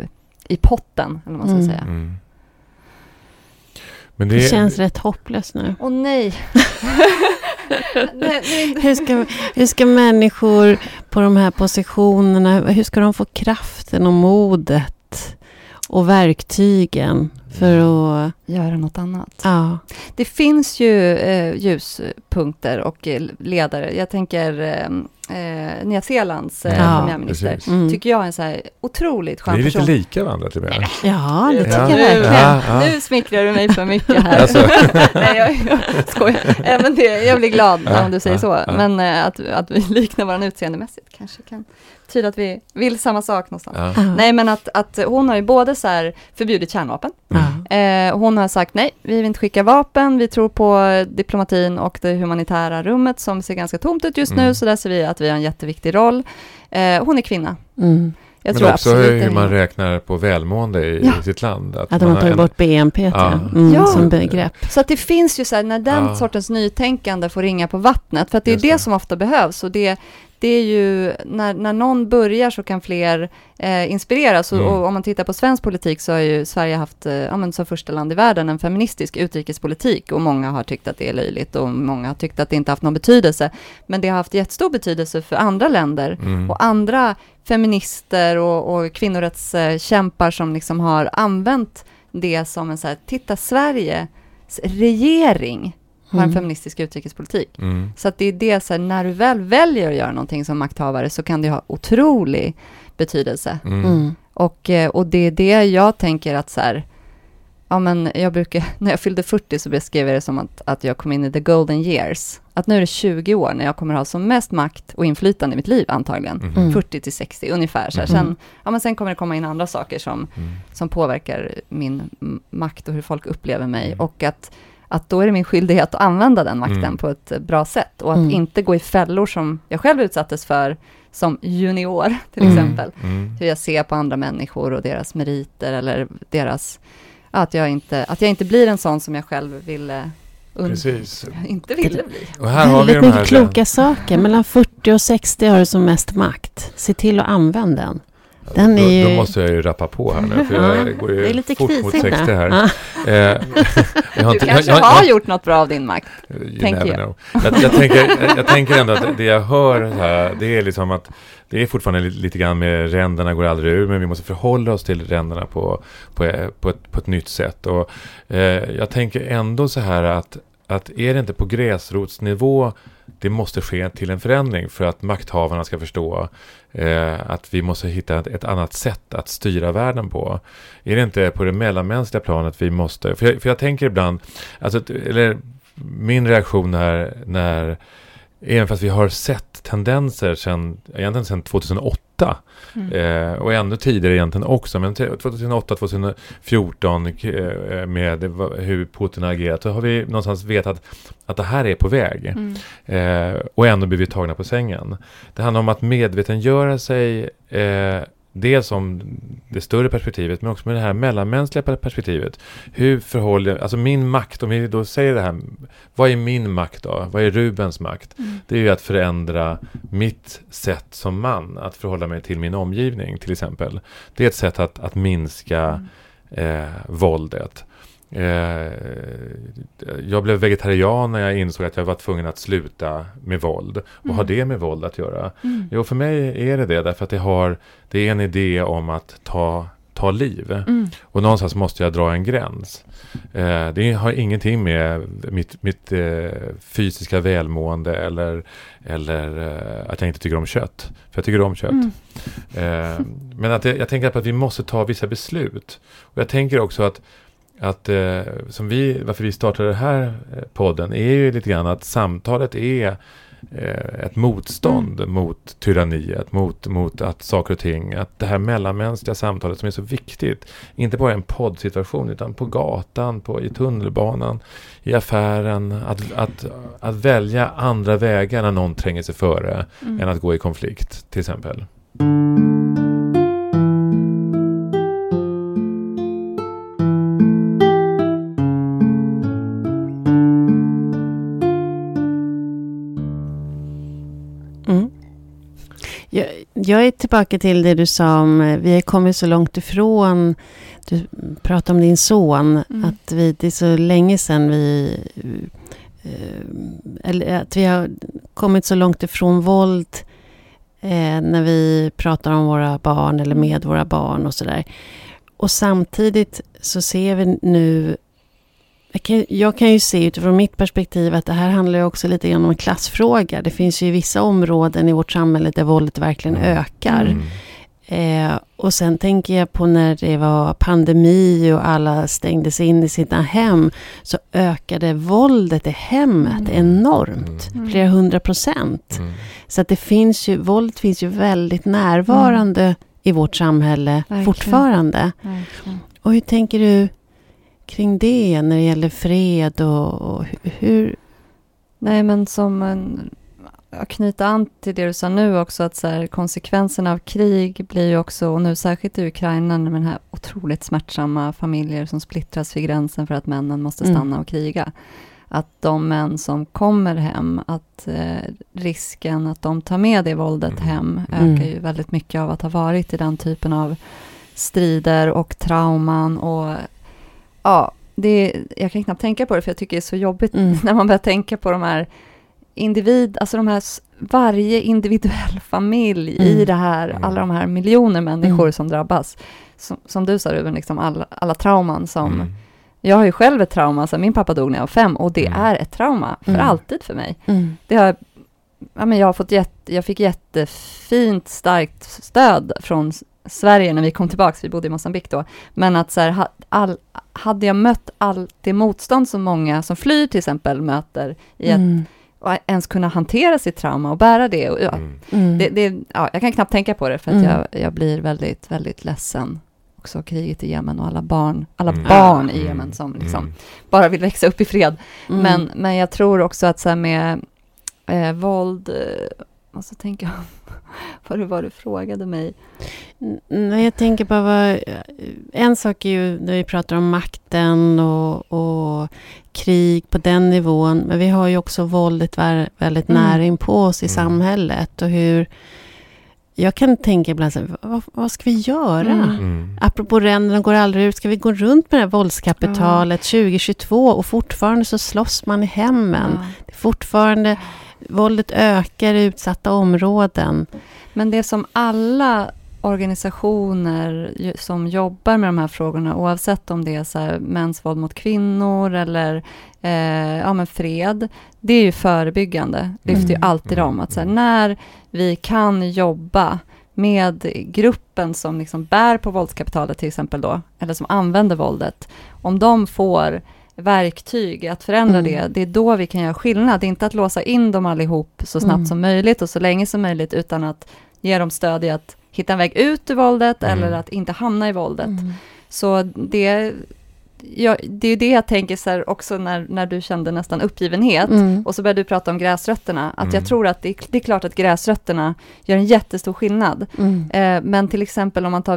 C: i potten, eller vad man ska
B: Mm.
C: säga.
A: Mm. Men det,
B: Det känns rätt hopplöst nu.
C: Åh nej, nej.
B: Hur ska, hur ska människor på de här positionerna, hur ska de få kraften och modet och verktygen för att...
C: Göra något annat.
B: Ja.
C: Det finns ju eh, ljuspunkter och eh, ledare. Jag tänker eh, eh, Nya Zeelands eh,
B: Ja,
C: premiärminister.
B: Mm.
C: Tycker jag är en så här otroligt skön
A: Vi är lite
C: person.
A: lika varandra till och med.
B: Ja, det tycker
A: Ja.
B: jag verkligen.
A: Ja, ja.
C: Nu smickrar du mig för mycket här.
A: Alltså.
C: Nej, jag, jag skojar. Även det, jag blir glad
A: Ja,
C: om du säger
A: ja,
C: så.
A: ja.
C: Men eh, att, att vi liknar varandra utseendemässigt kanske kan betyda att vi vill samma sak någonstans. Nej, men att, att hon har ju både så här förbjudit kärnvapen. Eh, hon har sagt nej, vi vill inte skicka vapen. Vi tror på diplomatin och det humanitära rummet som ser ganska tomt ut just nu.
A: Mm.
C: Så där ser vi att vi har en jätteviktig roll. Eh, hon är kvinna.
B: Mm.
C: Jag
A: Men
C: tror
A: också
C: absolut
A: hur
C: det
A: man räknar på välmående i,
C: Ja.
A: i sitt land.
B: Att de
A: man
B: har tagit
A: en-
B: bort BNP
A: Ja.
B: Mm,
C: Ja.
B: som begrepp.
C: Så att det finns ju så här, när den
A: Ja.
C: sortens nytänkande får ringa på vattnet, för att det är det,
A: det.
C: som ofta behövs. Och det, det är ju, när, när någon börjar så kan fler eh, inspireras. Och,
A: Mm.
C: och om man tittar på svensk politik så har ju Sverige haft, eh, ja, som första land i världen, en feministisk utrikespolitik. Och många har tyckt att det är löjligt och många har tyckt att det inte haft någon betydelse. Men det har haft jättestor betydelse för andra länder
A: Mm.
C: och andra feminister och, och kvinnorättskämpar som liksom har använt det som en så här, titta Sveriges regering har en
B: Mm.
C: feministisk utrikespolitik.
A: Mm.
C: Så att det är det, så här, när du väl väljer att göra någonting som makthavare så kan det ha otrolig betydelse.
A: Mm.
B: Mm.
C: Och, eh, och det är det jag tänker att så här, ja men jag brukar, när jag fyllde 40 så beskrev jag det som att, att jag kom in i the golden years. Att nu är det 20 år när jag kommer ha som mest makt och inflytande i mitt liv antagligen.
A: Mm.
B: Mm.
C: 40 till 60 ungefär. Så här.
B: Mm.
C: Sen, ja, men sen kommer det komma in andra saker som,
A: Mm.
C: som påverkar min makt och hur folk upplever mig.
A: Mm.
C: Och att, att då är det min skyldighet att använda den makten
A: Mm.
C: på ett bra sätt. Och att
B: Mm.
C: inte gå i fällor som jag själv utsattes för som junior till
B: Mm.
C: exempel.
A: Mm.
C: Hur jag ser på andra människor och deras meriter eller deras... Att jag inte, att jag inte blir en sån som jag själv ville...
A: Precis.
C: inte ville bli.
A: Och här har vi
B: Väldigt
A: de här...
B: mycket kloka saker. Mellan 40 och 60 har du som mest makt. Se till att använda den. Den
A: då,
B: är ju-
A: då måste jag ju rappa på här nu, för jag går
B: det är
A: ju
B: lite
A: fort mot
B: krisigt
A: 60 här.
B: Ja.
A: Eh, jag har
C: Du
A: inte-
C: kanske
A: jag- jag-
C: har gjort något bra av din makt.
A: You
C: tänker jag.
A: Jag, jag, tänker, jag tänker ändå att det jag hör här, det är liksom att det är fortfarande lite, lite grann med ränderna går aldrig ur, men vi måste förhålla oss till ränderna på, på, på, ett, på ett nytt sätt. Och, eh, jag tänker ändå så här att, att är det inte på gräsrotsnivå det måste ske till en förändring för att makthavarna ska förstå eh, att vi måste hitta ett, ett annat sätt att styra världen på. Är det inte på det mellanmänskliga planet vi måste, för jag, för jag tänker ibland, alltså, eller min reaktion är när, även fast vi har sett tendenser sen, egentligen sedan 2008,
C: Mm.
A: eh, och ännu tidigare egentligen också, men 2008, 2014 eh, med hur Putin har agerat, så har vi någonstans vetat att det här är på väg.
C: Mm.
A: Eh, och ändå blir vi tagna på sängen. Det handlar om att medvetengöra sig eh, dels om det större perspektivet, men också med det här mellanmänskliga perspektivet. Hur förhåller, alltså min makt, om vi då säger det här, vad är min makt då? Vad är Rubens makt?
C: Mm.
A: Det är ju att förändra mitt sätt som man, att förhålla mig till min omgivning till exempel. Det är ett sätt att, att minska
C: Mm.
A: eh, våldet. Eh, jag blev vegetarian när jag insåg att jag var tvungen att sluta med våld. Vad har
C: Mm.
A: det med våld att göra?
C: Mm.
A: Jo, för mig är det det, därför att det, har, det är en idé om att ta, ta liv.
C: Mm.
A: Och någonstans måste jag dra en gräns. Eh, det har ingenting med mitt, mitt eh, fysiska välmående eller, eller att jag inte tycker om kött. För jag tycker om kött.
C: Mm.
A: Men att jag, jag tänker att vi måste ta vissa beslut. Och jag tänker också att, att eh, som vi, varför vi startade den här eh, podden är ju lite grann att samtalet är eh, ett motstånd mot tyranniet, mot, mot att saker och ting, att det här mellanmänskliga samtalet som är så viktigt, inte bara i en poddsituation utan på gatan, på, i tunnelbanan, i affären, att, att, att välja andra vägar när någon tränger sig före
C: Mm.
A: än att gå i konflikt till exempel.
B: Jag, är tillbaka till det du sa om, eh, vi har kommit så långt ifrån, du pratade om din son,
C: Mm.
B: att vi, det är så länge sedan vi, eh, eller att vi har kommit så långt ifrån våld eh, när vi pratar om våra barn eller med våra barn och sådär. Och samtidigt så ser vi nu jag kan, jag kan ju se utifrån mitt perspektiv att det här handlar ju också lite grann om en klassfråga. Det finns ju vissa områden i vårt samhälle där våldet verkligen
A: Mm.
B: ökar.
A: Mm.
B: Eh, och sen tänker jag på när det var pandemi och alla stängdes in i sina hem. Så ökade våldet i hemmet
C: Mm.
B: enormt.
C: Mm.
B: Flera hundra procent.
A: Mm.
B: Så att det finns ju, våld finns ju väldigt närvarande i vårt samhälle
C: Verkligen.
B: fortfarande.
C: Verkligen.
B: Och hur tänker du kring det när det gäller fred och, och hu- hur...
C: Nej, men som en, att knyta an till det du sa nu också, att så här, konsekvenserna av krig blir ju också, och nu särskilt i Ukraina, med den här otroligt smärtsamma familjer som splittras vid gränsen för att männen måste
B: Mm.
C: stanna och kriga. Att de män som kommer hem, att eh, risken att de tar med det våldet
A: Mm.
C: hem
B: Mm.
C: ökar ju väldigt mycket av att ha varit i den typen av strider och trauman och ja, det, jag kan knappt tänka på det för jag tycker det är så jobbigt
B: Mm.
C: när man börjar tänka på de här individ, alltså de här, varje individuell familj i
B: Mm.
C: det här, alla de här miljoner människor
B: Mm.
C: som drabbas. Som, som du sa Ruben, liksom alla, alla trauman som,
A: Mm.
C: jag har ju själv ett trauma, så min pappa dog när jag var fem och det
A: Mm.
C: är ett trauma för
B: Mm.
C: alltid för mig.
B: Mm.
C: Det har, ja, men jag, har fått jätte, jag fick jättefint, starkt stöd från Sverige när vi kom tillbaka, vi bodde i Mosambik då. Men att så här, all, hade jag mött allt det motstånd som många som flyr till exempel möter, i att
B: Mm.
C: och ens kunna hantera sitt trauma och bära det. Och, ja,
A: Mm.
B: Mm.
C: det, det ja, jag kan knappt tänka på det för att
B: Mm.
C: jag, jag blir väldigt, väldigt ledsen. Också kriget i Jemen och alla barn, alla
A: Mm.
C: barn i
A: Mm.
C: Jemen som liksom
A: Mm.
C: bara vill växa upp i fred.
B: Mm.
C: Men, men jag tror också att så här med eh, våld, eh, måste tänka vad det var du frågade mig.
B: Nej, jag tänker på vad... En sak är ju när vi pratar om makten och, och krig på den nivån. Men vi har ju också våldet väldigt
C: Mm.
B: nära in på oss i
A: Mm.
B: samhället. Och hur... Jag kan tänka ibland så här, vad, vad ska vi göra?
C: Mm.
A: Mm.
B: Apropå ränderna går aldrig ut. Ska vi gå runt med det här våldskapitalet 2022 och fortfarande så slåss man i hemmen.
C: Ja.
B: Det är fortfarande... Våldet ökar i utsatta områden.
C: Men det som alla organisationer som jobbar med de här frågorna, oavsett om det är så här mäns våld mot kvinnor eller eh, ja, men fred, det är ju förebyggande. Lyfter ju
B: Mm.
C: alltid om att så här, när vi kan jobba med gruppen som liksom bär på våldskapitalet till exempel då, eller som använder våldet, om de får verktyg att förändra
B: Mm.
C: det, det är då vi kan göra skillnad. Det är inte att låsa in dem allihop så snabbt
B: Mm.
C: som möjligt och så länge som möjligt, utan att ge dem stöd i att hitta en väg ut ur våldet
A: Mm.
C: eller att inte hamna i våldet. Så det, jag, det är det jag tänker så här också när, när du kände nästan uppgivenhet.
B: Mm.
C: Och så började du prata om gräsrötterna. Att
A: Mm.
C: jag tror att det, är- det är klart att gräsrötterna gör en jättestor skillnad.
B: Mm.
C: Eh, men till exempel om man tar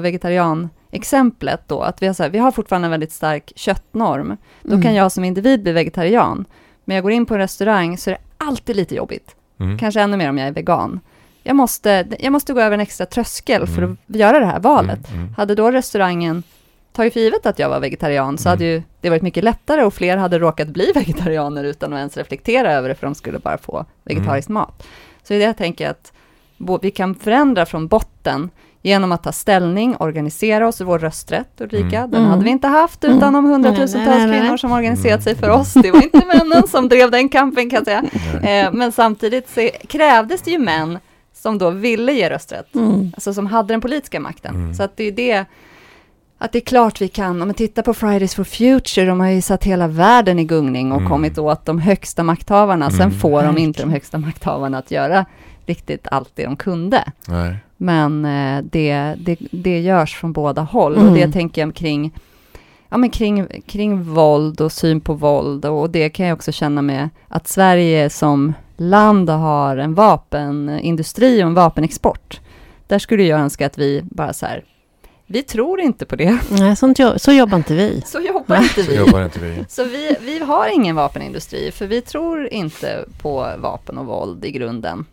C: vegetarian-exemplet då, att vi har, så här, vi har fortfarande en väldigt stark köttnorm. Då
B: Mm.
C: kan jag som individ bli vegetarian. Men jag går in på en restaurang så är det alltid lite jobbigt.
A: Mm.
C: Kanske ännu mer om jag är vegan. Jag måste, jag måste gå över en extra tröskel för
A: Mm.
C: att göra det här valet.
A: Mm, mm.
C: Hade då restaurangen tagit för givet att jag var vegetarian så
A: Mm.
C: hade ju det varit mycket lättare och fler hade råkat bli vegetarianer utan att ens reflektera över det för de skulle bara få vegetarisk
A: Mm.
C: mat. Så det jag tänker att vi kan förändra från botten genom att ta ställning, organisera oss vår rösträtt, Ulrika.
A: Mm.
C: Den
B: Mm.
C: hade vi inte haft
B: Mm.
C: utan de
B: Nej,
C: hundratusentals kvinnor som organiserat
A: Mm.
C: sig för oss. Det var inte männen som drev den kampen kan jag säga. Eh, men samtidigt så krävdes det ju män som då ville ge rösträtt
B: Mm.
C: alltså som hade den politiska makten.
A: Mm.
C: Så att det är det, att det är klart vi kan, om man tittar på Fridays for Future, de har ju satt hela världen i gungning och
A: Mm.
C: kommit åt de högsta makthavarna. Sen
A: Mm.
C: får de inte de högsta makthavarna att göra riktigt allt det de kunde.
A: Nej.
C: Men eh, det, det, det görs från båda håll
B: Mm.
C: och det tänker jag kring, ja, men kring, kring våld och syn på våld och det kan jag också känna med att Sverige som land har en vapenindustri och en vapenexport. Där skulle jag önska att vi bara så här, vi tror inte på det,
B: Nej, sånt jo- så jobbar inte vi.
C: så jobbar inte
A: Så
C: vi.
A: jobbar inte vi.
C: Så vi, vi har ingen vapenindustri, för vi tror inte på vapen och våld i grunden.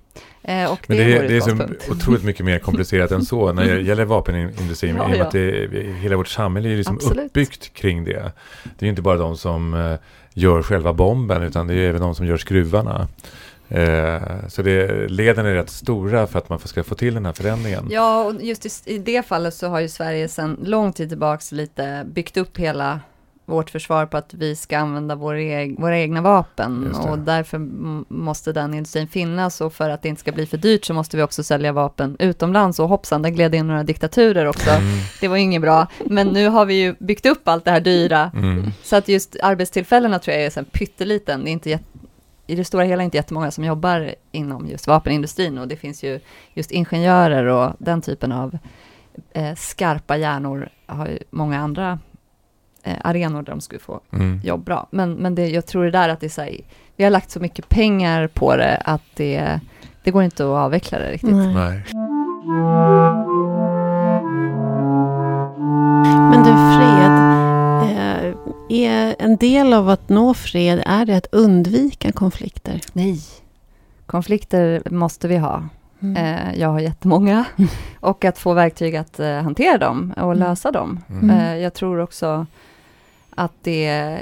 C: Eh, och
A: Men
C: det,
A: det,
C: är
A: det är så otroligt mycket mer komplicerat än så när det gäller vapenindustrin.
C: Ja,
A: I och med
C: ja.
A: att det, hela vårt samhälle är liksom
C: Absolut.
A: uppbyggt kring det. Det är inte bara de som eh, gör själva bomben utan det är även de som gör skruvarna. Eh, så det, leden är rätt stora för att man ska få till den här förändringen.
C: Ja, och just i, i det fallet så har ju Sverige sedan lång tid tillbaks lite byggt upp hela vårt försvar på att vi ska använda våra, eg våra egna vapen. Och därför måste den industrin finnas och för att det inte ska bli för dyrt så måste vi också sälja vapen utomlands. Och hoppsan, där gled in några diktaturer också.
A: Mm,
C: Det var inget bra, men nu har vi ju byggt upp allt det här dyra.
A: Mm,
C: så att just arbetstillfällena tror jag är så pytteliten. Det är inte jätte, I det stora hela inte jättemånga som jobbar inom just vapenindustrin och det finns ju just ingenjörer och den typen av eh, skarpa hjärnor har ju många andra eh, arenor där de skulle få
A: mm.
C: jobb bra. Men, men det, jag tror det där att det är så här, vi har lagt så mycket pengar på det att det, det går inte att avveckla det riktigt.
B: Nej.
A: Nej.
B: Men du, fred. Är en del av att nå fred, är det att undvika konflikter?
C: Nej, konflikter måste vi ha.
B: Mm.
C: Eh, jag har jättemånga. Och att få verktyg att eh, hantera dem och
B: Mm.
C: lösa dem.
A: Mm.
C: Eh, jag tror också att det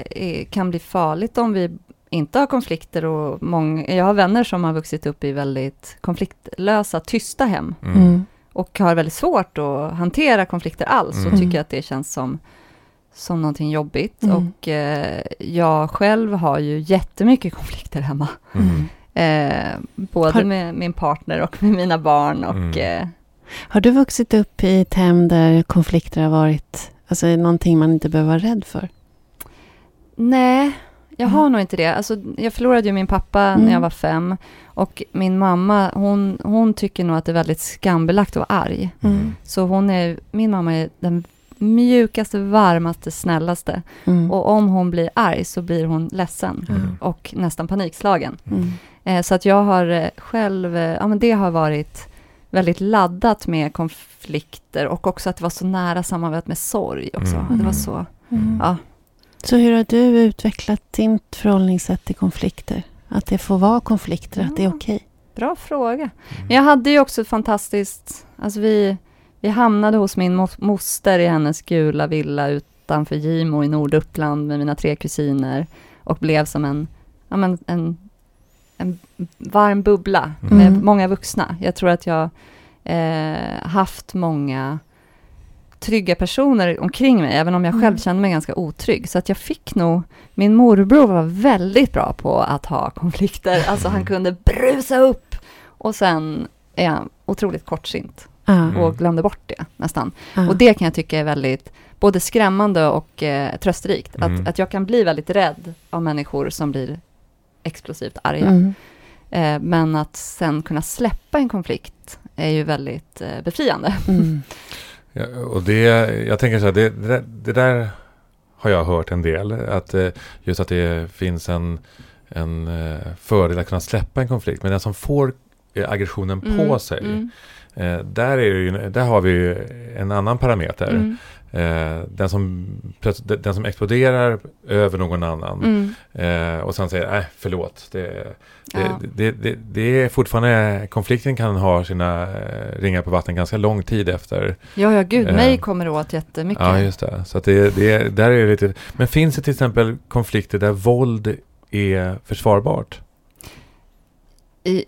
C: kan bli farligt om vi inte har konflikter. Och många, jag har vänner som har vuxit upp i väldigt konfliktlösa, tysta hem.
A: Mm.
B: Mm.
C: Och har väldigt svårt att hantera konflikter alls. Och
A: Mm.
C: tycker att det känns som, som någonting jobbigt.
B: Mm.
C: Och eh, jag själv har ju jättemycket konflikter hemma.
A: Mm.
C: Eh, både
B: Har-
C: med min partner och med mina barn. Och,
A: Mm.
C: eh,
B: Har du vuxit upp i ett hem där konflikter har varit alltså, någonting man inte behöver vara rädd för?
C: nej, jag har
B: Mm.
C: nog inte det. Alltså, jag förlorade ju min pappa
B: Mm.
C: när jag var fem. Och min mamma, hon, hon tycker nog att det är väldigt skambelagt att vara arg.
A: Mm.
C: Så hon är, min mamma är den mjukaste, varmaste, snällaste.
B: Mm.
C: Och om hon blir arg så blir hon ledsen.
A: Mm.
C: Och nästan panikslagen.
B: Mm.
C: Eh, så att jag har eh, själv, eh, ja men det har varit väldigt laddat med konflikter och också att det var så nära sammanvävt med sorg också.
A: Mm.
C: Det var
B: Mm.
C: så,
B: Mm.
C: ja.
B: Så hur har du utvecklat ditt förhållningssätt till konflikter? Att det får vara konflikter, att det är okej?
C: Bra fråga. Men jag hade ju också fantastiskt, alltså vi, vi hamnade hos min mos- moster i hennes gula villa utanför Gimo i Norduppland med mina tre kusiner och blev som en, ja men en, en varm bubbla med
B: Mm.
C: många vuxna. Jag tror att jag eh, haft många trygga personer omkring mig, även om jag själv
B: Mm.
C: kände mig ganska otrygg. Så att jag fick nog, min morbror var väldigt bra på att ha konflikter. Alltså han kunde brusa upp och sen är han otroligt kortsint
A: Mm.
C: och glömde bort det nästan.
B: ja.
C: Och det kan jag tycka är väldigt både skrämmande och eh, trösterikt.
A: Mm.
C: Att, att jag kan bli väldigt rädd av människor som blir explosivt arga.
B: Mm.
C: Eh, men att sen kunna släppa en konflikt är ju väldigt eh, befriande.
B: Mm.
A: Ja, och det, jag tänker så här, det, det, där, det där har jag hört en del. Att, eh, just att det finns en, en eh, fördel att kunna släppa en konflikt. Men den som får eh, aggressionen
C: Mm,
A: på sig.
C: mm,
A: Eh, där, ju, där har vi ju en annan parameter.
C: mm,
A: Eh, den, som, den som exploderar över någon annan.
C: mm.
A: Eh, och sen säger, nej förlåt. Det, det,
C: Ja.
A: det, det, det är fortfarande, konflikten kan ha sina eh, ringar på vatten ganska lång tid efter.
C: Ja, ja, gud,
A: Eh.
C: mig kommer det åt jättemycket.
A: Ja, just det. Så det, det, där är lite, men finns det till exempel konflikter där våld är försvarbart?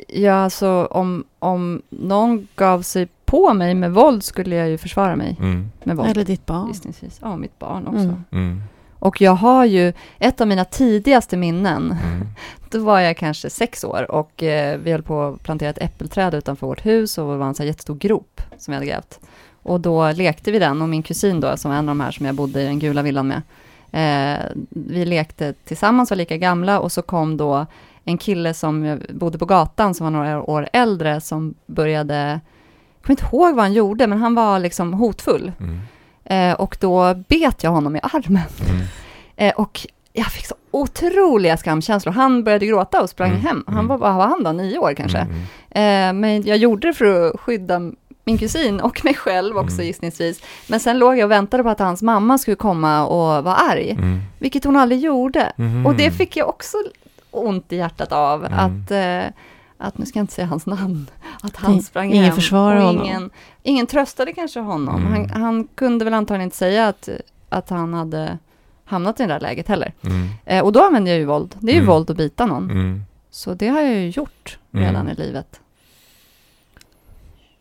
C: Ja, alltså om, om någon gav sig på mig med våld skulle jag ju försvara mig
A: Mm,
C: med våld.
B: Eller ditt barn.
C: Gissningsvis. Ja, mitt barn också.
B: Mm.
A: mm,
C: Och jag har ju, ett av mina tidigaste minnen,
A: mm,
C: då var jag kanske sex år och eh, vi höll på att plantera ett äppelträd utanför vårt hus och det var en så här jättestor grop som vi hade grävt. Och då lekte vi den och min kusin då, som var en av de här som jag bodde i den gula villan med, eh, vi lekte tillsammans, var lika gamla och så kom då en kille som bodde på gatan som var några år äldre som började, jag kommer inte ihåg vad han gjorde, men han var liksom hotfull.
A: mm,
C: Eh, och då bet jag honom i armen.
A: mm,
C: Eh, och jag fick så otroliga skamkänslor. Han började gråta och sprang
A: Mm,
C: hem. Han
A: mm.
C: var, vad var han då, nio år kanske?
A: mm,
C: Eh, men jag gjorde det för att skydda min kusin och mig själv också
A: Mm.
C: gissningsvis. Men sen låg jag och väntade på att hans mamma skulle komma och vara arg,
A: mm,
C: vilket hon aldrig gjorde.
A: mm.
C: Och det fick jag också ont i hjärtat av,
A: Mm.
C: att, eh, att, nu ska jag inte säga hans namn, att han
B: Det-
C: sprang
B: ingen
C: hem.
B: försvarar
C: och
B: honom.
C: Ingen, ingen tröstade kanske honom.
A: Mm.
C: Han, han kunde väl antagligen inte säga att, att han hade hamnat i det där läget heller.
A: Mm,
C: Eh, och då använder jag ju våld. Det är ju
A: Mm.
C: våld att bita någon.
A: mm.
C: Så det har jag ju gjort redan
A: Mm.
C: i livet.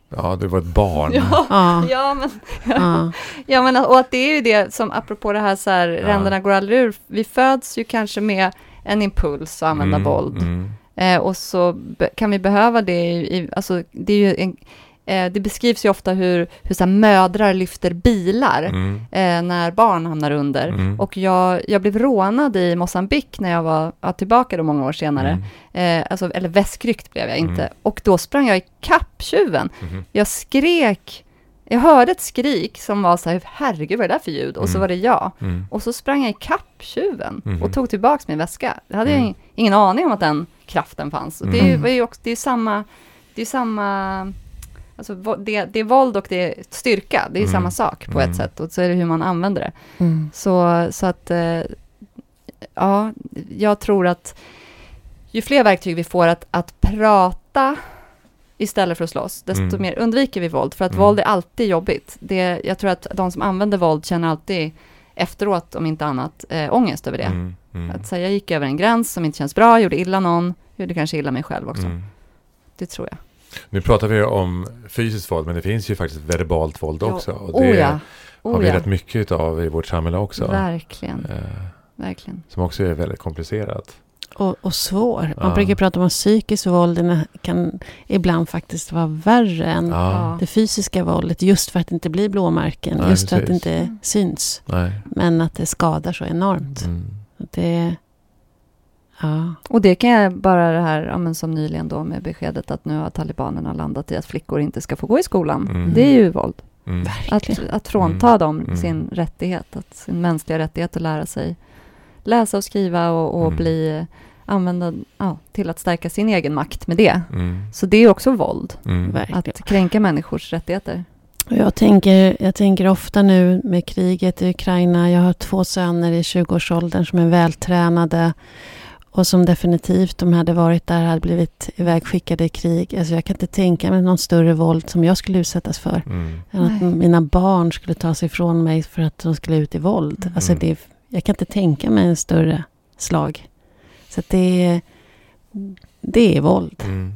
A: Ja, du var ett barn.
C: Ja,
B: Ja.
C: ja, men,
B: ja.
C: ja, men och att det är ju det som, apropå det här så här, ränderna går aldrig ur. Vi föds ju kanske med en impuls att använda
A: Mm,
C: våld.
A: mm,
C: Eh, och så kan vi behöva det i, i alltså det är ju en, eh, det beskrivs ju ofta hur, hur så mödrar lyfter bilar
A: mm,
C: eh, när barn hamnar under.
A: Mm.
C: Och jag, jag blev rånad i Mosambik när jag var ja, tillbaka då många år senare.
A: mm,
C: Eh, alltså, eller väskryckt blev jag inte.
A: Mm.
C: Och då sprang jag i kapp tjuven.
A: mhm,
C: Jag skrek, jag hörde ett skrik som var så här, herregud vad är det där för ljud? Och så
A: Mm.
C: var det jag.
A: mm,
C: Och så sprang jag i kapp tjuven
A: Mhm.
C: och tog tillbaka min väska. Det hade
A: Mm.
C: jag ingen aning om att den kraften fanns. Och det är ju
B: Mm.
C: var ju också, det är samma, det är samma, alltså det, det är våld och det är styrka. Det är ju
A: Mm.
C: samma sak på
A: Mm.
C: ett sätt. Och så är det hur man använder det.
B: Mm.
C: Så, så att, eh, ja, jag tror att ju fler verktyg vi får att, att prata istället för att slåss, desto
A: Mm.
C: mer undviker vi våld. För att
A: Mm.
C: våld är alltid jobbigt. Det, jag tror att de som använder våld känner alltid efteråt, om inte annat, äh, ångest över det.
A: mm, mm,
C: Att säga, jag gick över en gräns som inte känns bra, gjorde illa någon, gjorde kanske illa mig själv också.
A: mm.
C: Det tror jag.
A: Nu pratar vi om fysiskt våld, men det finns ju faktiskt verbalt våld också. Och
C: oh
A: det
C: ja,
A: har
C: oh
A: vi
C: ja.
A: rätt mycket av i vårt samhälle också.
C: Verkligen,
A: Eh,
C: verkligen.
A: som också är väldigt komplicerat.
B: Och, och svår. Man
A: Ja.
B: brukar prata om att psykiskt våld kan ibland faktiskt vara värre än
A: Ja,
B: det fysiska våldet. Just för att det inte blir blåmärken.
A: Nej,
B: just för att det
A: precis.
B: inte
C: Mm.
B: syns.
A: nej.
B: Men att det skadar så enormt.
A: Mm.
B: Det, ja.
C: Och det kan jag bara det här, ja, men som nyligen då med beskedet att nu har talibanerna landat i att flickor inte ska få gå i skolan.
A: Mm.
C: Det är ju våld.
A: Mm.
C: Att, att frånta
A: Mm.
C: dem
A: Mm.
C: sin rättighet, att, sin mänskliga rättighet att lära sig läsa och skriva och, och
A: Mm.
C: bli använda ja, till att stärka sin egen makt med det.
A: Mm.
C: Så det är också våld,
A: Mm.
B: Verkligen.
C: att kränka människors rättigheter.
B: Jag tänker, jag tänker ofta nu med kriget i Ukraina. Jag har två söner i 20-årsåldern som är vältränade. Och som definitivt, om de hade varit där, hade blivit ivägskickade i krig. Alltså jag kan inte tänka mig någon större våld som jag skulle utsättas för.
A: Mm.
B: Än att
C: Nej.
B: mina barn skulle ta sig ifrån mig för att de skulle ut i våld.
C: Mm.
B: Alltså det, är- jag kan inte tänka mig en större slag. Så att det är, det är våld,
A: Mm.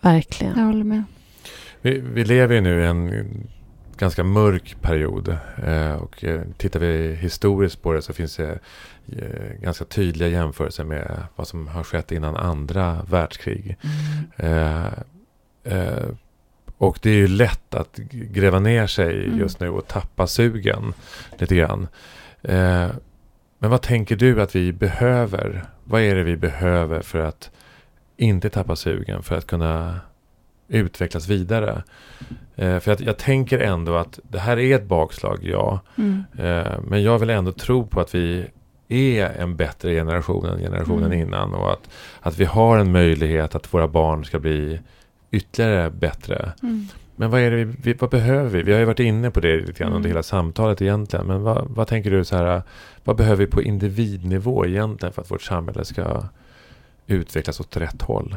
B: verkligen.
C: Jag håller med.
A: Vi, vi lever ju nu i en ganska mörk period. Eh, och eh, tittar vi historiskt på det så finns det eh, ganska tydliga jämförelser med vad som har skett innan andra världskrig. Eh, eh, och det är ju lätt att gräva ner sig
C: Mm.
A: just nu och tappa sugen lite grann. Men vad tänker du att vi behöver? Vad är det vi behöver för att inte tappa sugen? För att kunna utvecklas vidare. Eh, för jag, jag tänker ändå att det här är ett bakslag, ja.
C: Mm.
A: Eh, men jag vill ändå tro på att vi är en bättre generation än generationen
C: Mm.
A: innan. Och att, att vi har en möjlighet att våra barn ska bli ytterligare bättre.
C: Mm.
A: Men vad är det vi, vi, vad behöver vi? Vi har ju varit inne på det lite grann under
C: Mm.
A: hela samtalet egentligen. Men vad, vad tänker du så här, vad behöver vi på individnivå egentligen för att vårt samhälle ska utvecklas åt rätt håll?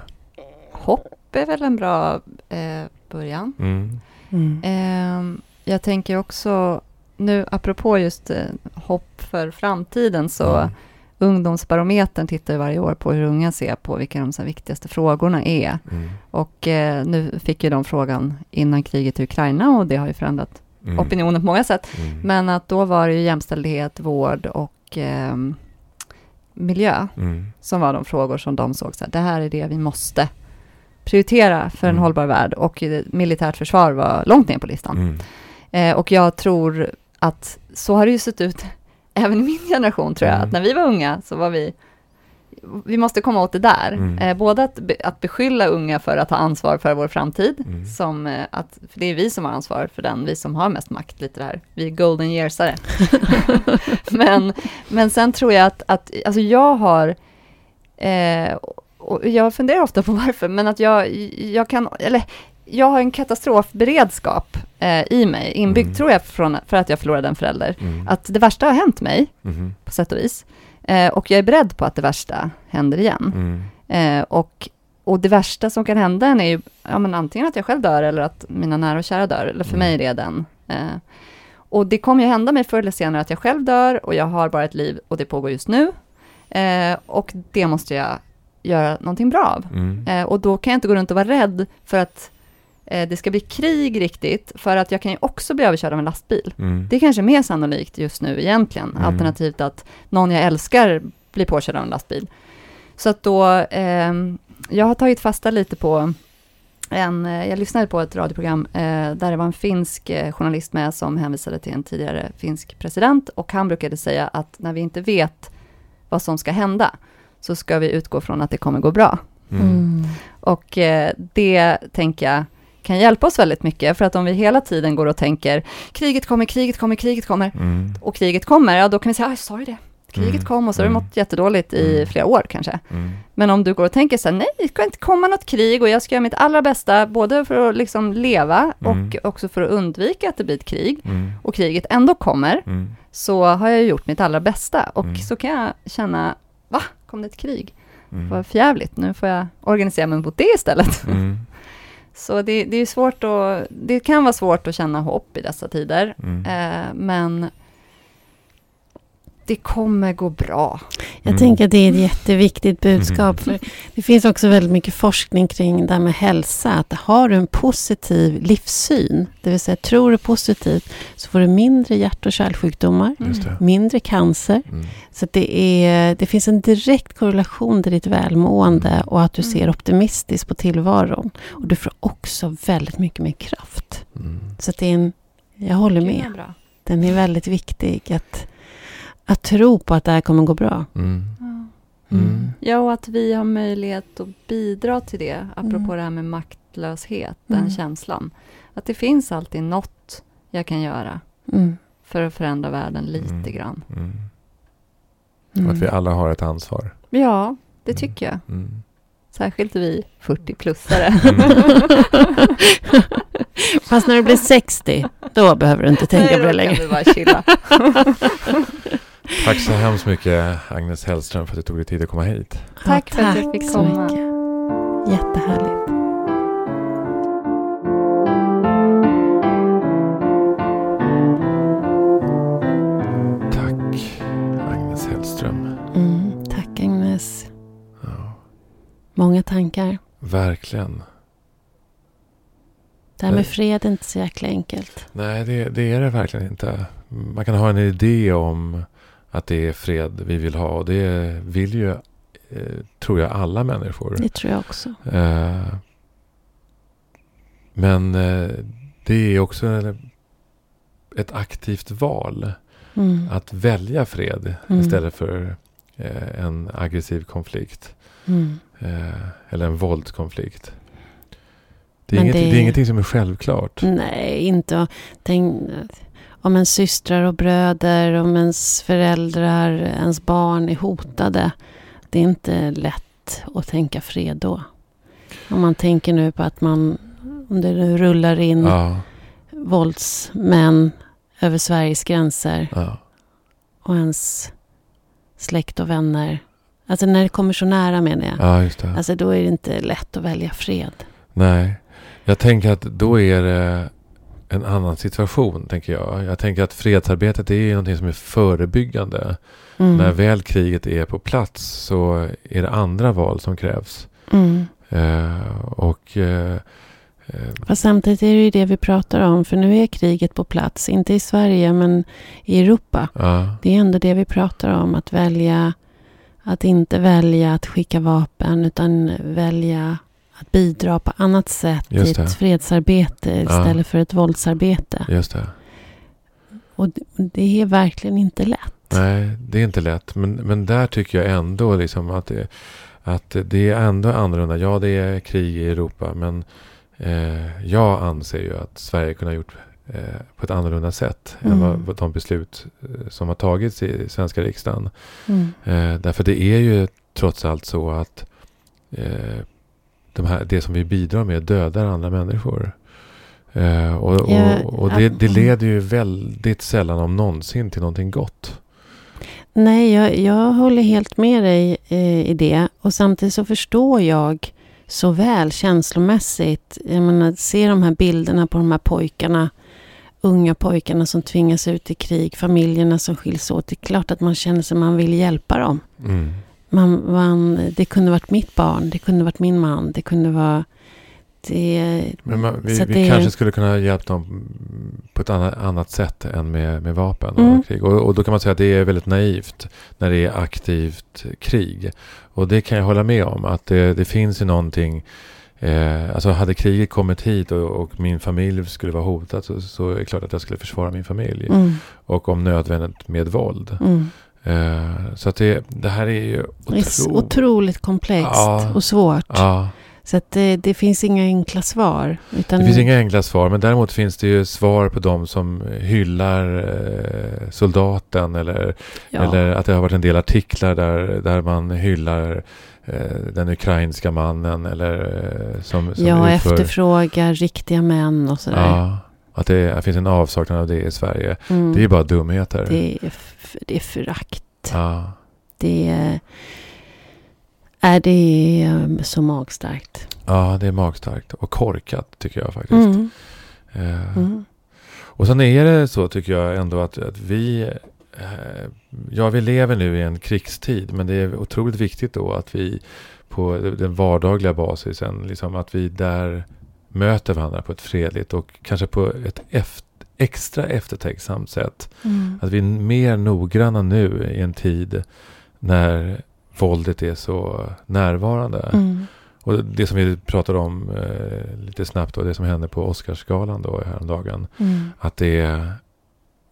C: Hopp är väl en bra eh, början.
A: Mm.
B: Mm.
C: Ehm, jag tänker också, nu apropå just eh, hopp för framtiden, så
A: Mm.
C: Ungdomsbarometern tittar ju varje år på hur unga ser på vilka de så viktigaste frågorna är.
A: Mm.
C: Och eh, nu fick ju de frågan innan kriget i Ukraina och det har ju förändrat
A: Mm.
C: opinionen på många sätt.
A: Mm.
C: Men att då var det ju jämställdhet, vård och ehm, miljö
A: Mm.
C: som var de frågor som de såg så här, det här är det vi måste prioritera för en
A: Mm.
C: hållbar värld och eh, militärt försvar var långt ner på listan.
A: Mm.
C: Eh, och jag tror att så har det ju sett ut även i min generation tror jag,
A: Mm.
C: att när vi var unga så var vi vi måste komma åt det där.
A: Mm.
C: Eh, både att, be, att beskylla unga för att ta ansvar för vår framtid,
A: Mm.
C: som eh, att, för det är vi som har ansvar för den, vi som har mest makt, lite där. Vi är golden yearsare. men, men sen tror jag att, att alltså jag har, eh, och jag funderar ofta på varför, men att jag, jag kan, eller jag har en katastrofberedskap eh, i mig, inbyggd
A: Mm.
C: tror jag, från, för att jag förlorade en förälder.
A: Mm.
C: Att det värsta har hänt mig,
A: Mhm.
C: på sätt och vis. Eh, och jag är beredd på att det värsta händer igen.
A: Mm.
C: Eh, och, och det värsta som kan hända är ju ja, men antingen att jag själv dör eller att mina nära och kära dör. Eller för
A: Mm.
C: mig är det den. Eh, och det kommer ju hända mig förr eller senare att jag själv dör och jag har bara ett liv och det pågår just nu. Eh, och det måste jag göra någonting bra av.
A: Mm.
C: Eh, och då kan jag inte gå runt och vara rädd för att det ska bli krig riktigt, för att jag kan ju också bli överkörd av en lastbil.
A: Mm.
C: Det är kanske mer sannolikt just nu egentligen,
A: Mm.
C: alternativt att någon jag älskar blir påkörd av en lastbil. Så att då, ehm, jag har tagit fasta lite på en, eh, jag lyssnade på ett radioprogram eh, där det var en finsk eh, journalist med som hänvisade till en tidigare finsk president och han brukade säga att när vi inte vet vad som ska hända så ska vi utgå från att det kommer gå bra.
A: Mm.
B: Mm.
C: Och eh, det tänker jag kan hjälpa oss väldigt mycket, för att om vi hela tiden går och tänker kriget kommer, kriget kommer, kriget kommer,
A: Mm.
C: och kriget kommer, ja då kan vi säga, ah, jag sa ju det. Kriget
A: Mm.
C: kom och så har du
A: Mm.
C: mått jättedåligt i
A: Mm.
C: flera år kanske.
A: Mm.
C: Men om du går och tänker så här, nej, det ska inte komma något krig och jag ska göra mitt allra bästa, både för att liksom leva
A: Mm.
C: och också för att undvika att det blir ett krig,
A: Mm.
C: och kriget ändå kommer,
A: Mm.
C: så har jag gjort mitt allra bästa. Och så kan jag känna, va, kom det ett krig?
A: Mm.
C: Vad förjävligt, nu får jag organisera mig mot det istället. Så det, det är svårt att, det kan vara svårt att känna hopp i dessa tider,
A: Mm.
C: eh, men det kommer gå bra.
B: Jag
A: Mm.
B: tänker att det är ett jätteviktigt budskap.
A: Mm.
B: För det finns också väldigt mycket forskning kring det här med hälsa. Att har du en positiv livssyn, det vill säga tror du positivt, så får du mindre hjärt och kärlsjukdomar,
A: det.
B: mindre cancer.
A: Mm.
B: Så att det, är, det finns en direkt korrelation till ditt välmående och att du
C: Mm.
B: ser optimistiskt på tillvaron. Och du får också väldigt mycket mer kraft.
A: Mm.
B: Så att det är en, jag håller med. Den är väldigt viktig att, att tro på att det här kommer gå bra.
A: Mm.
C: Ja.
A: Mm.
C: Ja, och att vi har möjlighet att bidra till det, apropå
B: Mm.
C: det här med maktlöshet,
B: Mm.
C: den känslan. Att det finns alltid något jag kan göra
B: Mm.
C: för att förändra världen lite
A: Mm.
C: grann.
A: Mm.
B: Mm.
A: Och att vi alla har ett ansvar.
C: Ja, det
A: Mm.
C: tycker jag.
A: Mm.
C: Särskilt vi 40-plussare.
B: Fast när du blir 60, då behöver du inte tänka
C: Nej,
B: på det
C: då
B: längre.
C: kan du bara chilla.
A: Tack så hemskt mycket Agnes Hellström för att du tog dig tid att komma hit.
C: Tack för att jag fick
B: så
C: komma.
B: mycket. Jättehärligt.
A: Tack Agnes Hellström.
B: Mm, tack Agnes.
A: Ja,
B: Många tankar.
A: verkligen.
B: Det här med
A: Nej.
B: fred är inte så jäkla enkelt.
A: Nej, det, det är det verkligen inte. Man kan ha en idé om att det är fred vi vill ha. Och det vill ju, eh, tror jag, alla människor.
B: Det tror jag också.
A: Eh, men eh, det är också en- ett aktivt val.
B: Mm.
A: Att välja fred
B: Mm.
A: istället för eh, en aggressiv konflikt.
B: Mm.
A: Eh, eller en våldskonflikt. Det är, inget, det...
B: det-
A: är ingenting som är självklart.
B: Nej, inte tänk, om ens systrar och bröder, om ens föräldrar, ens barn är hotade. Det är inte lätt att tänka fred då. Om man tänker nu på att man, om det nu rullar in
A: Ja,
B: våldsmän över Sveriges gränser
A: ja,
B: och ens släkt och vänner. Alltså när det kommer så nära menar jag.
A: ja, just det.
B: Alltså då är det inte lätt att välja fred.
A: Nej, jag tänker att då är det en annan situation, tänker jag. Jag tänker att fredsarbetet är någonting som är förebyggande.
B: Mm.
A: När väl kriget är på plats så är det andra val som krävs.
B: Mm.
A: Eh, och eh,
B: Fast samtidigt är det ju det vi pratar om. För nu är kriget på plats. Inte i Sverige men i Europa.
A: ja,
B: Det är ändå det vi pratar om. Att välja. Att inte välja att skicka vapen. Utan välja att bidra på annat sätt. i ett fredsarbete istället för ett våldsarbete.
A: just det.
B: Och det- är verkligen inte lätt.
A: Nej, det är inte lätt. Men, men där tycker jag ändå liksom att, det, att det är ändå annorlunda. Ja, det är krig i Europa. Men eh, jag anser ju att Sverige kunde ha gjort eh, på ett annorlunda sätt. Än
B: Mm.
A: vad, vad de beslut eh, som har tagits i svenska riksdagen.
B: Mm.
A: Eh, därför det är ju trots allt så att eh, de här, det som vi bidrar med dödar andra människor. Eh, och och, och det, det leder ju väldigt sällan om någonsin till någonting gott.
B: Nej, jag, jag håller helt med dig eh, i det. Och samtidigt så förstår jag så väl känslomässigt. Jag menar, se de här bilderna på de här pojkarna. Unga pojkarna som tvingas ut i krig. Familjerna som skiljs åt. Det är klart att man känner sig man vill hjälpa dem.
A: Mm.
B: Man, man, det kunde varit mitt barn. Det kunde varit min man. Det kunde vara... Det,
A: Men man, vi, vi
B: det
A: kanske skulle kunna hjälpa dem på ett annat, annat sätt än med, med vapen och
B: Mm.
A: krig. Och, och då kan man säga att det är väldigt naivt när det är aktivt krig. Och det kan jag hålla med om. Att det, det finns ju någonting Eh, alltså hade kriget kommit hit och, och min familj skulle vara hotad så, så är det klart att jag skulle försvara min familj.
B: mm,
A: Och om nödvändigt med våld.
B: mm.
A: Eh, så att det, det här är ju
B: Det är otroligt komplext
A: Ja.
B: och svårt.
A: Ja,
B: Så att det, det finns inga enkla svar. Utan
A: det finns inga enkla svar. Men däremot finns det ju svar på de som hyllar eh, soldaten. Eller,
B: ja.
A: eller att det har varit en del artiklar där, där man hyllar eh, den ukrainska mannen. Eller eh, som, som
B: Ja,
A: utför-
B: efterfrågar riktiga män och sådär.
A: Ja, att det, det finns en avsaknad av det i Sverige.
B: Mm.
A: Det är bara dumheter.
B: det, är det är förakt.
A: Ja,
B: Det är, är det är så magstarkt.
A: ja, det är magstarkt. Och korkat tycker jag faktiskt.
B: Mm.
A: Eh,
B: Mm.
A: Och sen är det så tycker jag ändå att, att vi, eh, ja vi lever nu i en krigstid men det är otroligt viktigt då att vi på den vardagliga basisen, liksom att vi där möter varandra på ett fredligt och kanske på ett eft- extra eftertänksamt sätt.
B: Mm.
A: Att vi är mer noggranna nu i en tid när våldet är så närvarande.
B: Mm.
A: Och det som vi pratade om eh, lite snabbt och det som hände på Oscarsgalan då häromdagen.
B: Mm.
A: Att det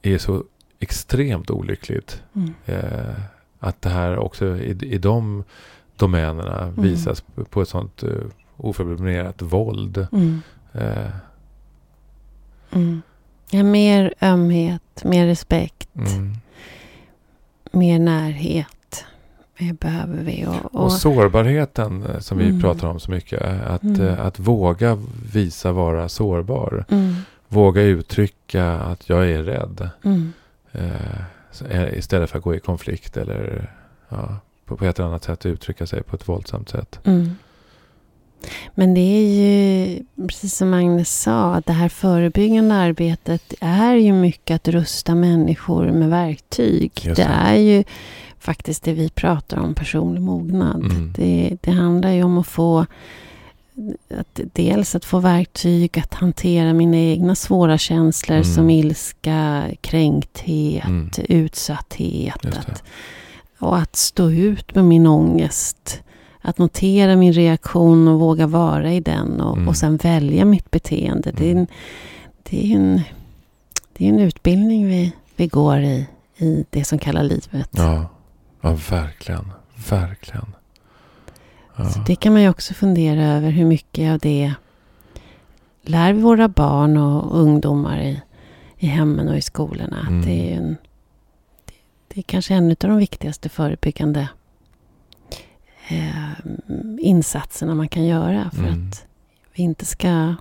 A: är så extremt olyckligt.
B: Mm.
A: Eh, att det här också i, i de domänerna
B: Mm.
A: visas på- på ett sånt eh, oförblommerat våld.
B: Mm.
A: Eh,
B: Mm. Ja, mer ömhet, mer respekt,
A: mm.
B: mer närhet. Det behöver vi. Och, och,
A: Och sårbarheten eh, som vi
B: Mm.
A: pratar om så mycket. Att,
B: Mm.
A: eh, att våga visa vara sårbar.
B: mm.
A: Våga uttrycka att jag är rädd.
B: Mm.
A: Eh, eh, istället för att gå i konflikt eller ja, på, på ett eller annat sätt uttrycka sig på ett våldsamt sätt.
B: Mm. Men det är ju, precis som Agnes sa, att det här förebyggande arbetet är ju mycket att rusta människor med verktyg. Det
A: det.
B: är ju faktiskt det vi pratar om, personlig mognad.
A: Mm.
B: Det, det handlar ju om att få att dels att få verktyg att hantera mina egna svåra känslor
A: Mm.
B: som ilska, kränkthet,
A: Mm.
B: utsatthet. Att, och att stå ut med min ångest. Att notera min reaktion och våga vara i den och,
A: Mm.
B: och sen välja mitt beteende. Det är en,
A: Mm.
B: det är en, det är en utbildning vi, vi går i, i det som kallar livet.
A: Ja, ja verkligen. Verkligen. Ja.
B: Så det kan man ju också fundera över hur mycket av det lär vi våra barn och ungdomar i, i hemmen och i skolorna att
A: Mm.
B: det är en det, det är kanske en av de viktigaste förebyggande eh, insatserna man kan göra för
A: Mm.
B: att vi inte ska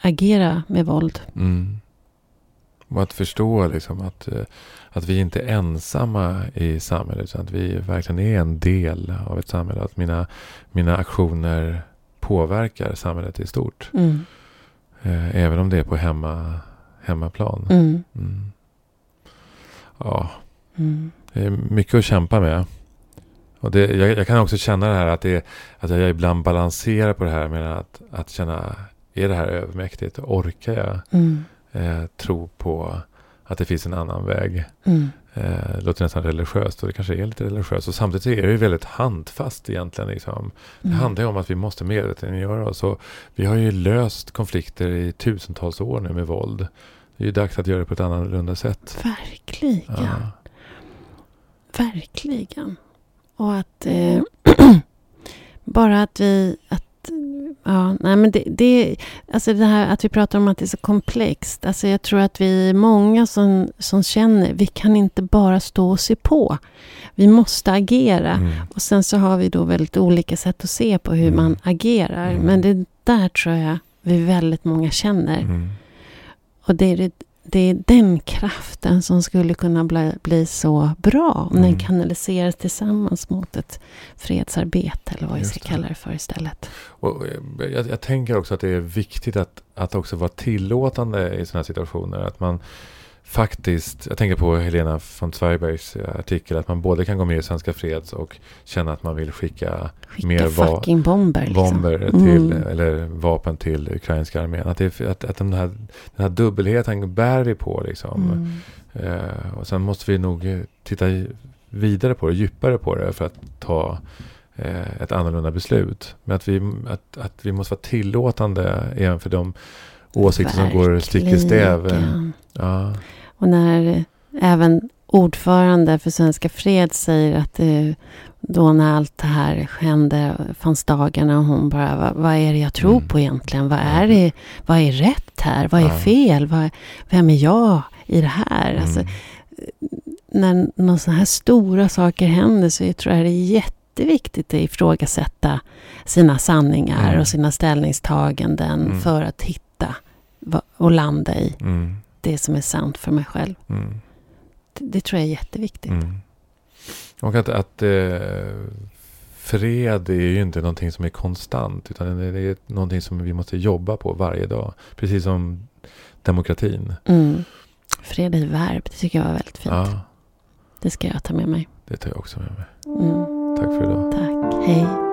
B: agera med våld.
A: Mm. Och att förstå liksom att, eh, att vi inte är ensamma i samhället. Utan att vi verkligen är en del av ett samhälle. Att mina, mina aktioner påverkar samhället i stort.
B: Mm.
A: Eh, även om det är på hemma, hemmaplan.
B: Mm.
A: Mm. Ja,
B: Mm.
A: det är mycket att kämpa med. Och det, jag, jag kan också känna det här att, det, att jag ibland balanserar på det här med att, att känna, är det här övermäktigt? Orkar jag
B: Mm.
A: eh, tro på att det finns en annan väg?
B: Mm.
A: Eh, det låter nästan religiöst och det kanske är lite religiöst. Och samtidigt är det ju väldigt handfast egentligen. Liksom. Det
B: Mm.
A: handlar ju om att vi måste medvetandegöra oss. Och vi har ju löst konflikter i tusentals år nu med våld. Det är ju dags att göra det på ett annorlunda sätt.
B: Verkligen.
A: Ja.
B: Verkligen. Och att eh, bara att vi... Att, ja, nej men det, det, alltså det här att vi pratar om att det är så komplext. Alltså jag tror att vi är många som, som känner vi kan inte bara stå och se på. Vi måste agera.
A: Mm.
B: Och sen så har vi då väldigt olika sätt att se på hur
A: Mm.
B: man agerar.
A: Mm.
B: Men det där tror jag vi väldigt många känner.
A: Mm.
B: Och det är, det, det är den kraften som skulle kunna bli, bli så bra om
A: Mm.
B: den kanaliseras tillsammans mot ett fredsarbete eller vad vi ska
A: det.
B: kalla det för istället.
A: Och eh, jag, jag tänker också att det är viktigt att, att också vara tillåtande i sådana här situationer. Att man faktiskt, jag tänker på Helena von Zweibergs eh, artikel, att man både kan gå med i Svenska Freds och känna att man vill skicka
B: Skicka
A: Mer va-
B: bomber. Liksom.
A: bomber till,
B: Mm.
A: eller vapen till ukrainska armén. Att, det, att, att den, här, den här dubbelheten bär vi på liksom.
B: Mm.
A: Eh, och sen måste vi nog eh, titta vidare på det, djupare på det för att ta eh, ett annorlunda beslut. Men att vi, att, att vi måste vara tillåtande även för de åsikter som går stick i stäv.
B: Verkligen.
A: Ja,
B: Och när även ordförande för Svenska Fred säger att eh, då när allt det här hände fanns dagarna och hon bara, vad, vad är det jag tror
A: Mm.
B: på egentligen? Vad är det? Vad är rätt här? Vad är
A: Ja.
B: fel? Vad, vem är jag i det här? Alltså,
A: mm,
B: när några sådana här stora saker händer så jag tror jag det är jätteviktigt att ifrågasätta sina sanningar
A: Mm.
B: och sina ställningstaganden
A: Mm.
B: för att hitta och landa i
A: mm,
B: det som är sant för mig själv.
A: mm,
B: Det, det tror jag är jätteviktigt.
A: mm. Och att, att eh, fred är ju inte någonting som är konstant. Utan det är någonting som vi måste jobba på varje dag. Precis som demokratin.
B: Mm. Fred i verb, det tycker jag var väldigt fint.
A: Ja,
B: Det ska jag ta med mig.
A: det tar jag också med mig.
B: Mm.
A: Tack för idag.
B: Tack. Hej.